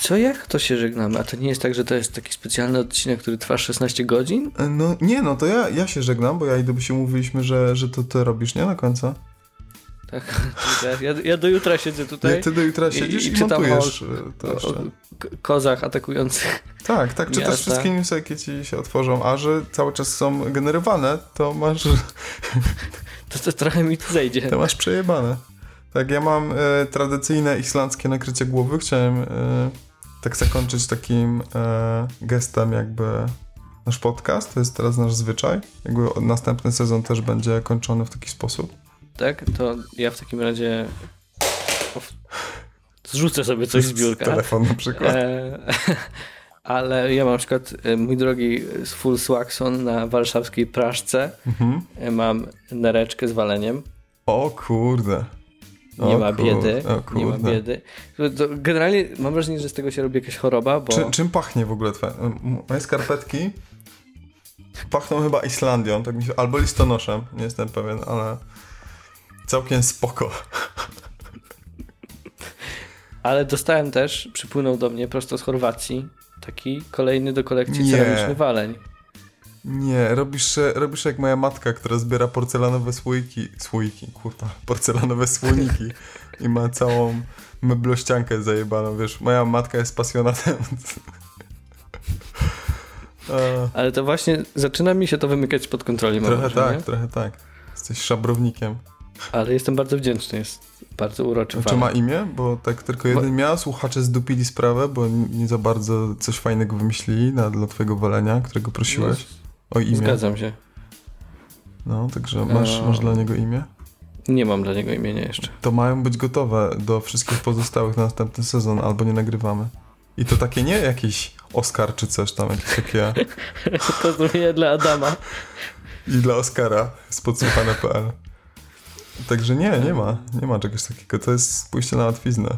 Co, jak to się żegnamy? A to nie jest tak, że to jest taki specjalny odcinek, który trwa 16 godzin? E, No nie, no to ja, ja się żegnam, bo ja i Duby się mówiliśmy, że, że to ty robisz, nie? Na końcu. Tak, ja, ja do jutra siedzę tutaj. Nie, ty do jutra siedzisz i, i, i montujesz o, o, o kozach atakujących. Tak, tak, czytasz miasta. wszystkie newsy, jakie ci się otworzą, a że cały czas są generowane, to masz... (laughs) To, to trochę mi to zejdzie. To masz przejebane. Tak, ja mam e, tradycyjne islandzkie nakrycie głowy. Chciałem e, tak zakończyć takim e, gestem jakby nasz podcast. To jest teraz nasz zwyczaj. Jakby następny sezon też będzie kończony w taki sposób. Tak, to ja w takim razie zrzucę sobie coś z biurka. Telefon na przykład. E, (laughs) ale ja mam na przykład, mój drogi, z Full Swaxon na warszawskiej Praszce mhm. Mam nereczkę z waleniem. O kurde. Nie ma biedy. nie ma biedy. generalnie mam wrażenie, że z tego się robi jakaś choroba, bo... Czy, czym pachnie w ogóle twoje... Moje skarpetki pachną chyba Islandią, tak mi się... albo listonoszem, nie jestem pewien, ale całkiem spoko. Ale dostałem też, przypłynął do mnie prosto z Chorwacji, taki kolejny do kolekcji nie. ceramiczny waleń. Nie, robisz, robisz jak moja matka, która zbiera porcelanowe słoiki, słoiki, kurwa, (laughs) porcelanowe słoniki i ma całą meblościankę zajebaną, wiesz, moja matka jest pasjonatem. (laughs) Ale to właśnie zaczyna mi się to wymykać pod kontroli. Trochę tak, trochę tak. Jesteś szabrownikiem. Ale jestem bardzo wdzięczny, jest bardzo uroczy. Czy ma imię? Bo tak tylko jeden bo... miał, słuchacze zdupili sprawę, bo nie za bardzo coś fajnego wymyślili na, dla twojego walenia, którego prosiłeś no, o imię. Zgadzam się. No, także masz, masz dla niego imię? Nie mam dla niego imienia jeszcze. To mają być gotowe do wszystkich pozostałych na następny sezon, albo nie nagrywamy. I to takie nie jakiś Oscar czy coś tam, jakieś takie... (laughs) to zrobię dla Adama. I dla Oscara z podsłuchane.pl. Także nie, nie ma. Nie ma czegoś takiego. To jest pójście na łatwiznę.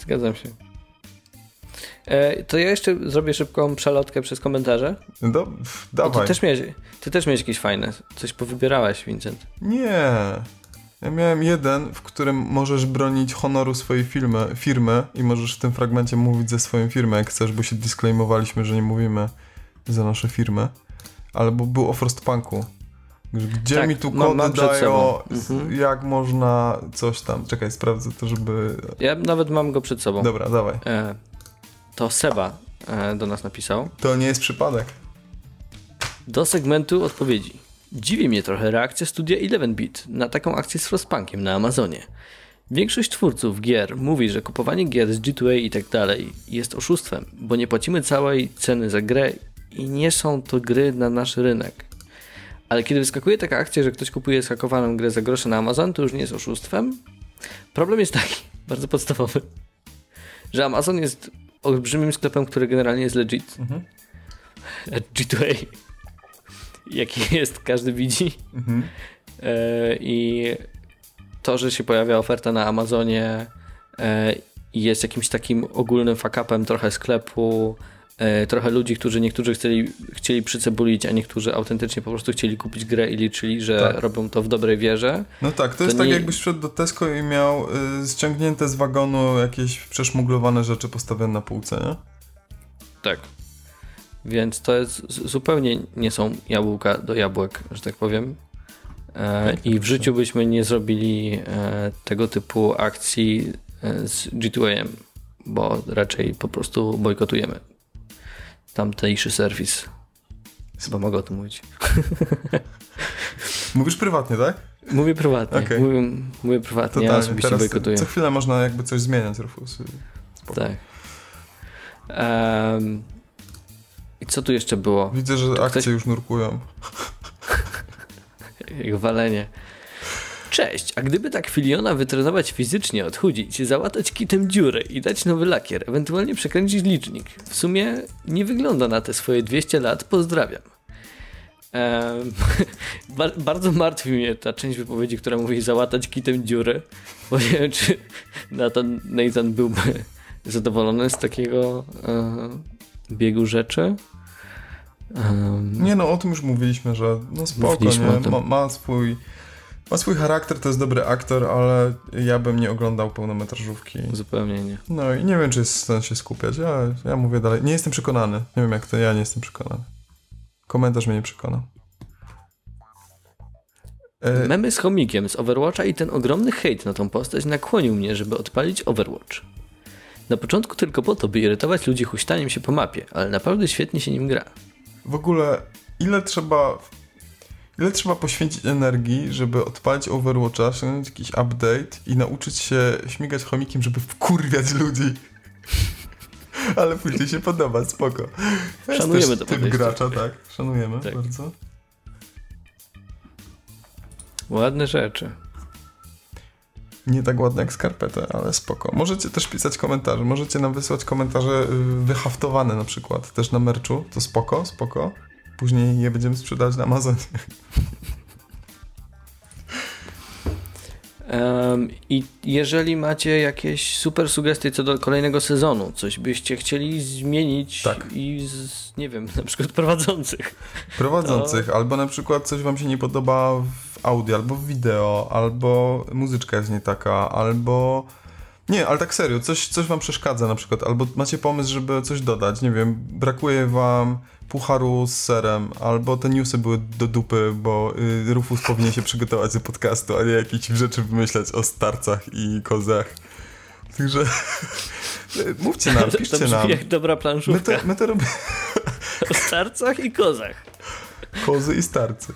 Zgadzam się. E, to ja jeszcze zrobię szybką przelotkę przez komentarze. Do, dawaj. O, ty, też miałeś, ty też miałeś jakieś fajne. Coś powybierałeś, Vincent. Nie. Ja miałem jeden, w którym możesz bronić honoru swojej firmy, firmy i możesz w tym fragmencie mówić ze swoją firmą, jak chcesz, bo się disclaimowaliśmy, że nie mówimy za nasze firmy. Albo był o Frostpunku. Gdzie tak, mi tu kody mam, dają, mhm. jak można coś tam. Czekaj, sprawdzę to, żeby... Ja nawet mam go przed sobą. Dobra, dawaj. E, to Seba e, do nas napisał. To nie jest przypadek. Do segmentu odpowiedzi. Dziwi mnie trochę reakcja studia 11-bit na taką akcję z Frostpunkiem na Amazonie. Większość twórców gier mówi, że kupowanie gier z G2A i tak dalej jest oszustwem, bo nie płacimy całej ceny za grę i nie są to gry na nasz rynek. Ale kiedy wyskakuje taka akcja, że ktoś kupuje skakowaną grę za grosze na Amazon, to już nie jest oszustwem. Problem jest taki, (laughs) bardzo podstawowy, że Amazon jest olbrzymim sklepem, który generalnie jest legit. Mhm. G2A. Jaki jest, każdy widzi. Mhm. E, I to, że się pojawia oferta na Amazonie e, jest jakimś takim ogólnym fakapem trochę sklepu, trochę ludzi, którzy niektórzy chcieli, chcieli przycebulić, a niektórzy autentycznie po prostu chcieli kupić grę i liczyli, że tak. robią to w dobrej wierze. No tak, to, to jest tak, nie... tak jakbyś wszedł do Tesco i miał y, ściągnięte z wagonu jakieś przeszmuglowane rzeczy postawione na półce, nie? Tak. Więc to jest zupełnie nie są jabłka do jabłek, że tak powiem. E, tak, I w życiu byśmy nie zrobili e, tego typu akcji e, z G2AM, bo raczej po prostu bojkotujemy tamtejszy serwis. Chyba mogę o tym mówić. (laughs) Mówisz prywatnie, tak? Mówię prywatnie. Okay. Mówię, mówię prywatnie, Totalnie. ja osobiście Teraz bojkotuję. Co chwilę można jakby coś zmieniać, Rufus. Spoko. Tak. Um, I co tu jeszcze było? Widzę, że akcje ktoś... już nurkują. (laughs) Jak walenie. Cześć, a gdyby tak filiona wytrenować fizycznie, odchudzić, załatać kitem dziurę i dać nowy lakier, ewentualnie przekręcić licznik. W sumie nie wygląda na te swoje 200 lat, pozdrawiam. Ehm, (laughs) bardzo martwi mnie ta część wypowiedzi, która mówi załatać kitem dziury, bo nie wiem, czy Nathan, Nathan byłby (laughs) zadowolony z takiego e, biegu rzeczy. Um, nie no, o tym już mówiliśmy, że no spoko, nie? Ma, ma swój ma swój charakter, to jest dobry aktor, ale ja bym nie oglądał pełnometrażówki. Zupełnie nie. No i nie wiem, czy jest stanie się skupiać. Ja, ja mówię dalej. Nie jestem przekonany. Nie wiem jak to, ja nie jestem przekonany. Komentarz mnie nie przekona. E... Memy z chomikiem z Overwatcha i ten ogromny hejt na tą postać nakłonił mnie, żeby odpalić Overwatch. Na początku tylko po to, by irytować ludzi huśtaniem się po mapie, ale naprawdę świetnie się nim gra. W ogóle, ile trzeba ile trzeba poświęcić energii, żeby odpalić Overwatcha, osiągnąć jakiś update i nauczyć się śmigać chomikiem, żeby wkurwiać ludzi. (laughs) Ale później się podoba, spoko. Szanujemy to typ gracza, tak. Szanujemy tak. bardzo. Ładne rzeczy. Nie tak ładne jak skarpetę, ale spoko. Możecie też pisać komentarze. Możecie nam wysłać komentarze y, wyhaftowane na przykład, też na merchu. To spoko, spoko. Później je będziemy sprzedawać na Amazonie. Um, I jeżeli macie jakieś super sugestie co do kolejnego sezonu, coś byście chcieli zmienić tak. i z, nie wiem, na przykład prowadzących. Prowadzących, to... albo na przykład coś wam się nie podoba w audio, albo w wideo, albo muzyczka jest nie taka, albo nie, ale tak serio, coś, coś wam przeszkadza na przykład, albo macie pomysł, żeby coś dodać, nie wiem, brakuje wam pucharu z serem, albo te newsy były do dupy, bo y, Rufus powinien się przygotować do podcastu, a nie jakieś rzeczy wymyślać o starcach i kozach. Także (laughs) mówcie nam, piszcie to nam. jak dobra planszówka. My to, my to robimy. (laughs) O starcach i kozach. Kozy i starcy.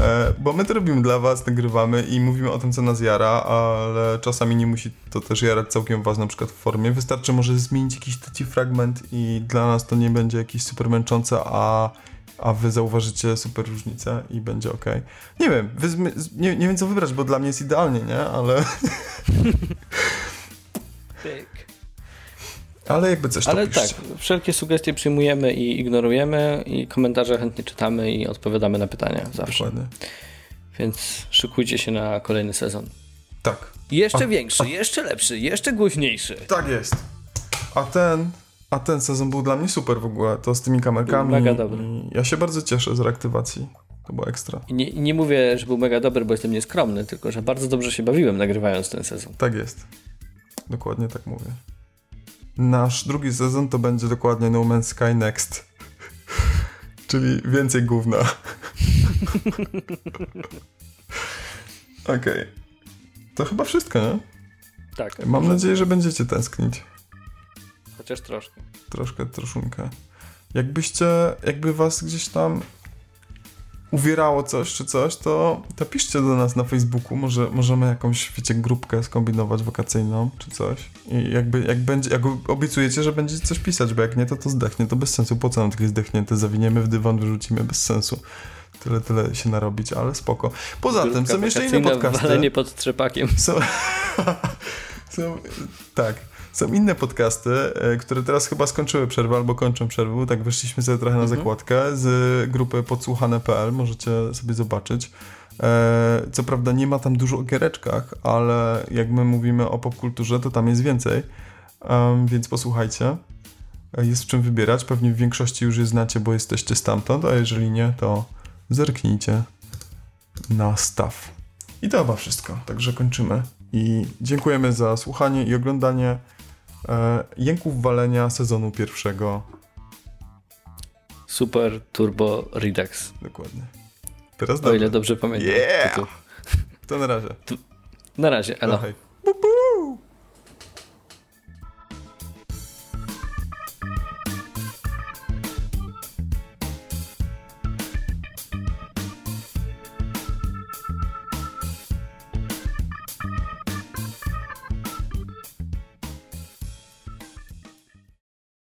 E, bo my to robimy dla was, nagrywamy i mówimy o tym, co nas jara, ale czasami nie musi to też jarać całkiem was, na przykład w formie. Wystarczy może zmienić jakiś taki fragment i dla nas to nie będzie jakieś super męczące, a, a wy zauważycie super różnicę i będzie ok. Nie wiem, wy, nie, nie wiem co wybrać, bo dla mnie jest idealnie, nie? Ale... (laughs) Ale jakby coś Ale tak, wszelkie sugestie przyjmujemy i ignorujemy i komentarze chętnie czytamy i odpowiadamy na pytania zawsze. Dokładnie. Więc szykujcie się na kolejny sezon. Tak. Jeszcze a, większy, a... jeszcze lepszy, jeszcze głośniejszy. Tak jest. A ten, a ten sezon był dla mnie super w ogóle. To z tymi kamerkami. Był mega dobry. Ja się bardzo cieszę z reaktywacji. To było ekstra. Nie, nie mówię, że był mega dobry, bo jestem nieskromny, tylko że bardzo dobrze się bawiłem nagrywając ten sezon. Tak jest. Dokładnie tak mówię. Nasz drugi sezon to będzie dokładnie No Man's Sky Next. (laughs) Czyli więcej gówna. (laughs) Okej. Okay. To chyba wszystko, nie? Tak. Mam nadzieję, że będziecie tęsknić. Chociaż troszkę. Troszkę, troszunkę. Jakbyście, jakby was gdzieś tam uwierało coś czy coś, to, to piszcie do nas na Facebooku, może możemy jakąś, wiecie, grupkę skombinować wakacyjną czy coś. I jakby, jak będzie, jak obiecujecie, że będziecie coś pisać, bo jak nie, to to zdechnie, to bez sensu. Po co nam takie zdechnięte? Zawiniemy w dywan, wyrzucimy, bez sensu. Tyle, tyle się narobić, ale spoko. Poza Grupka tym są jeszcze inne podcasty. walenie pod trzepakiem. Są, (laughs) są, tak. Są inne podcasty, e, które teraz chyba skończyły przerwę albo kończą przerwę. Tak wyszliśmy sobie trochę na mhm. zakładkę z grupy podsłuchane.pl. Możecie sobie zobaczyć. E, co prawda nie ma tam dużo o giereczkach, ale jak my mówimy o popkulturze, to tam jest więcej. Więc posłuchajcie. E, jest w czym wybierać. Pewnie w większości już je znacie, bo jesteście stamtąd, a jeżeli nie, to zerknijcie na staw. I to chyba wszystko. Także kończymy. I dziękujemy za słuchanie i oglądanie jęków walenia sezonu pierwszego. Super Turbo Redux. Dokładnie. Teraz o dobrze. ile dobrze pamiętam. Yeah! To na razie. Na razie, elo.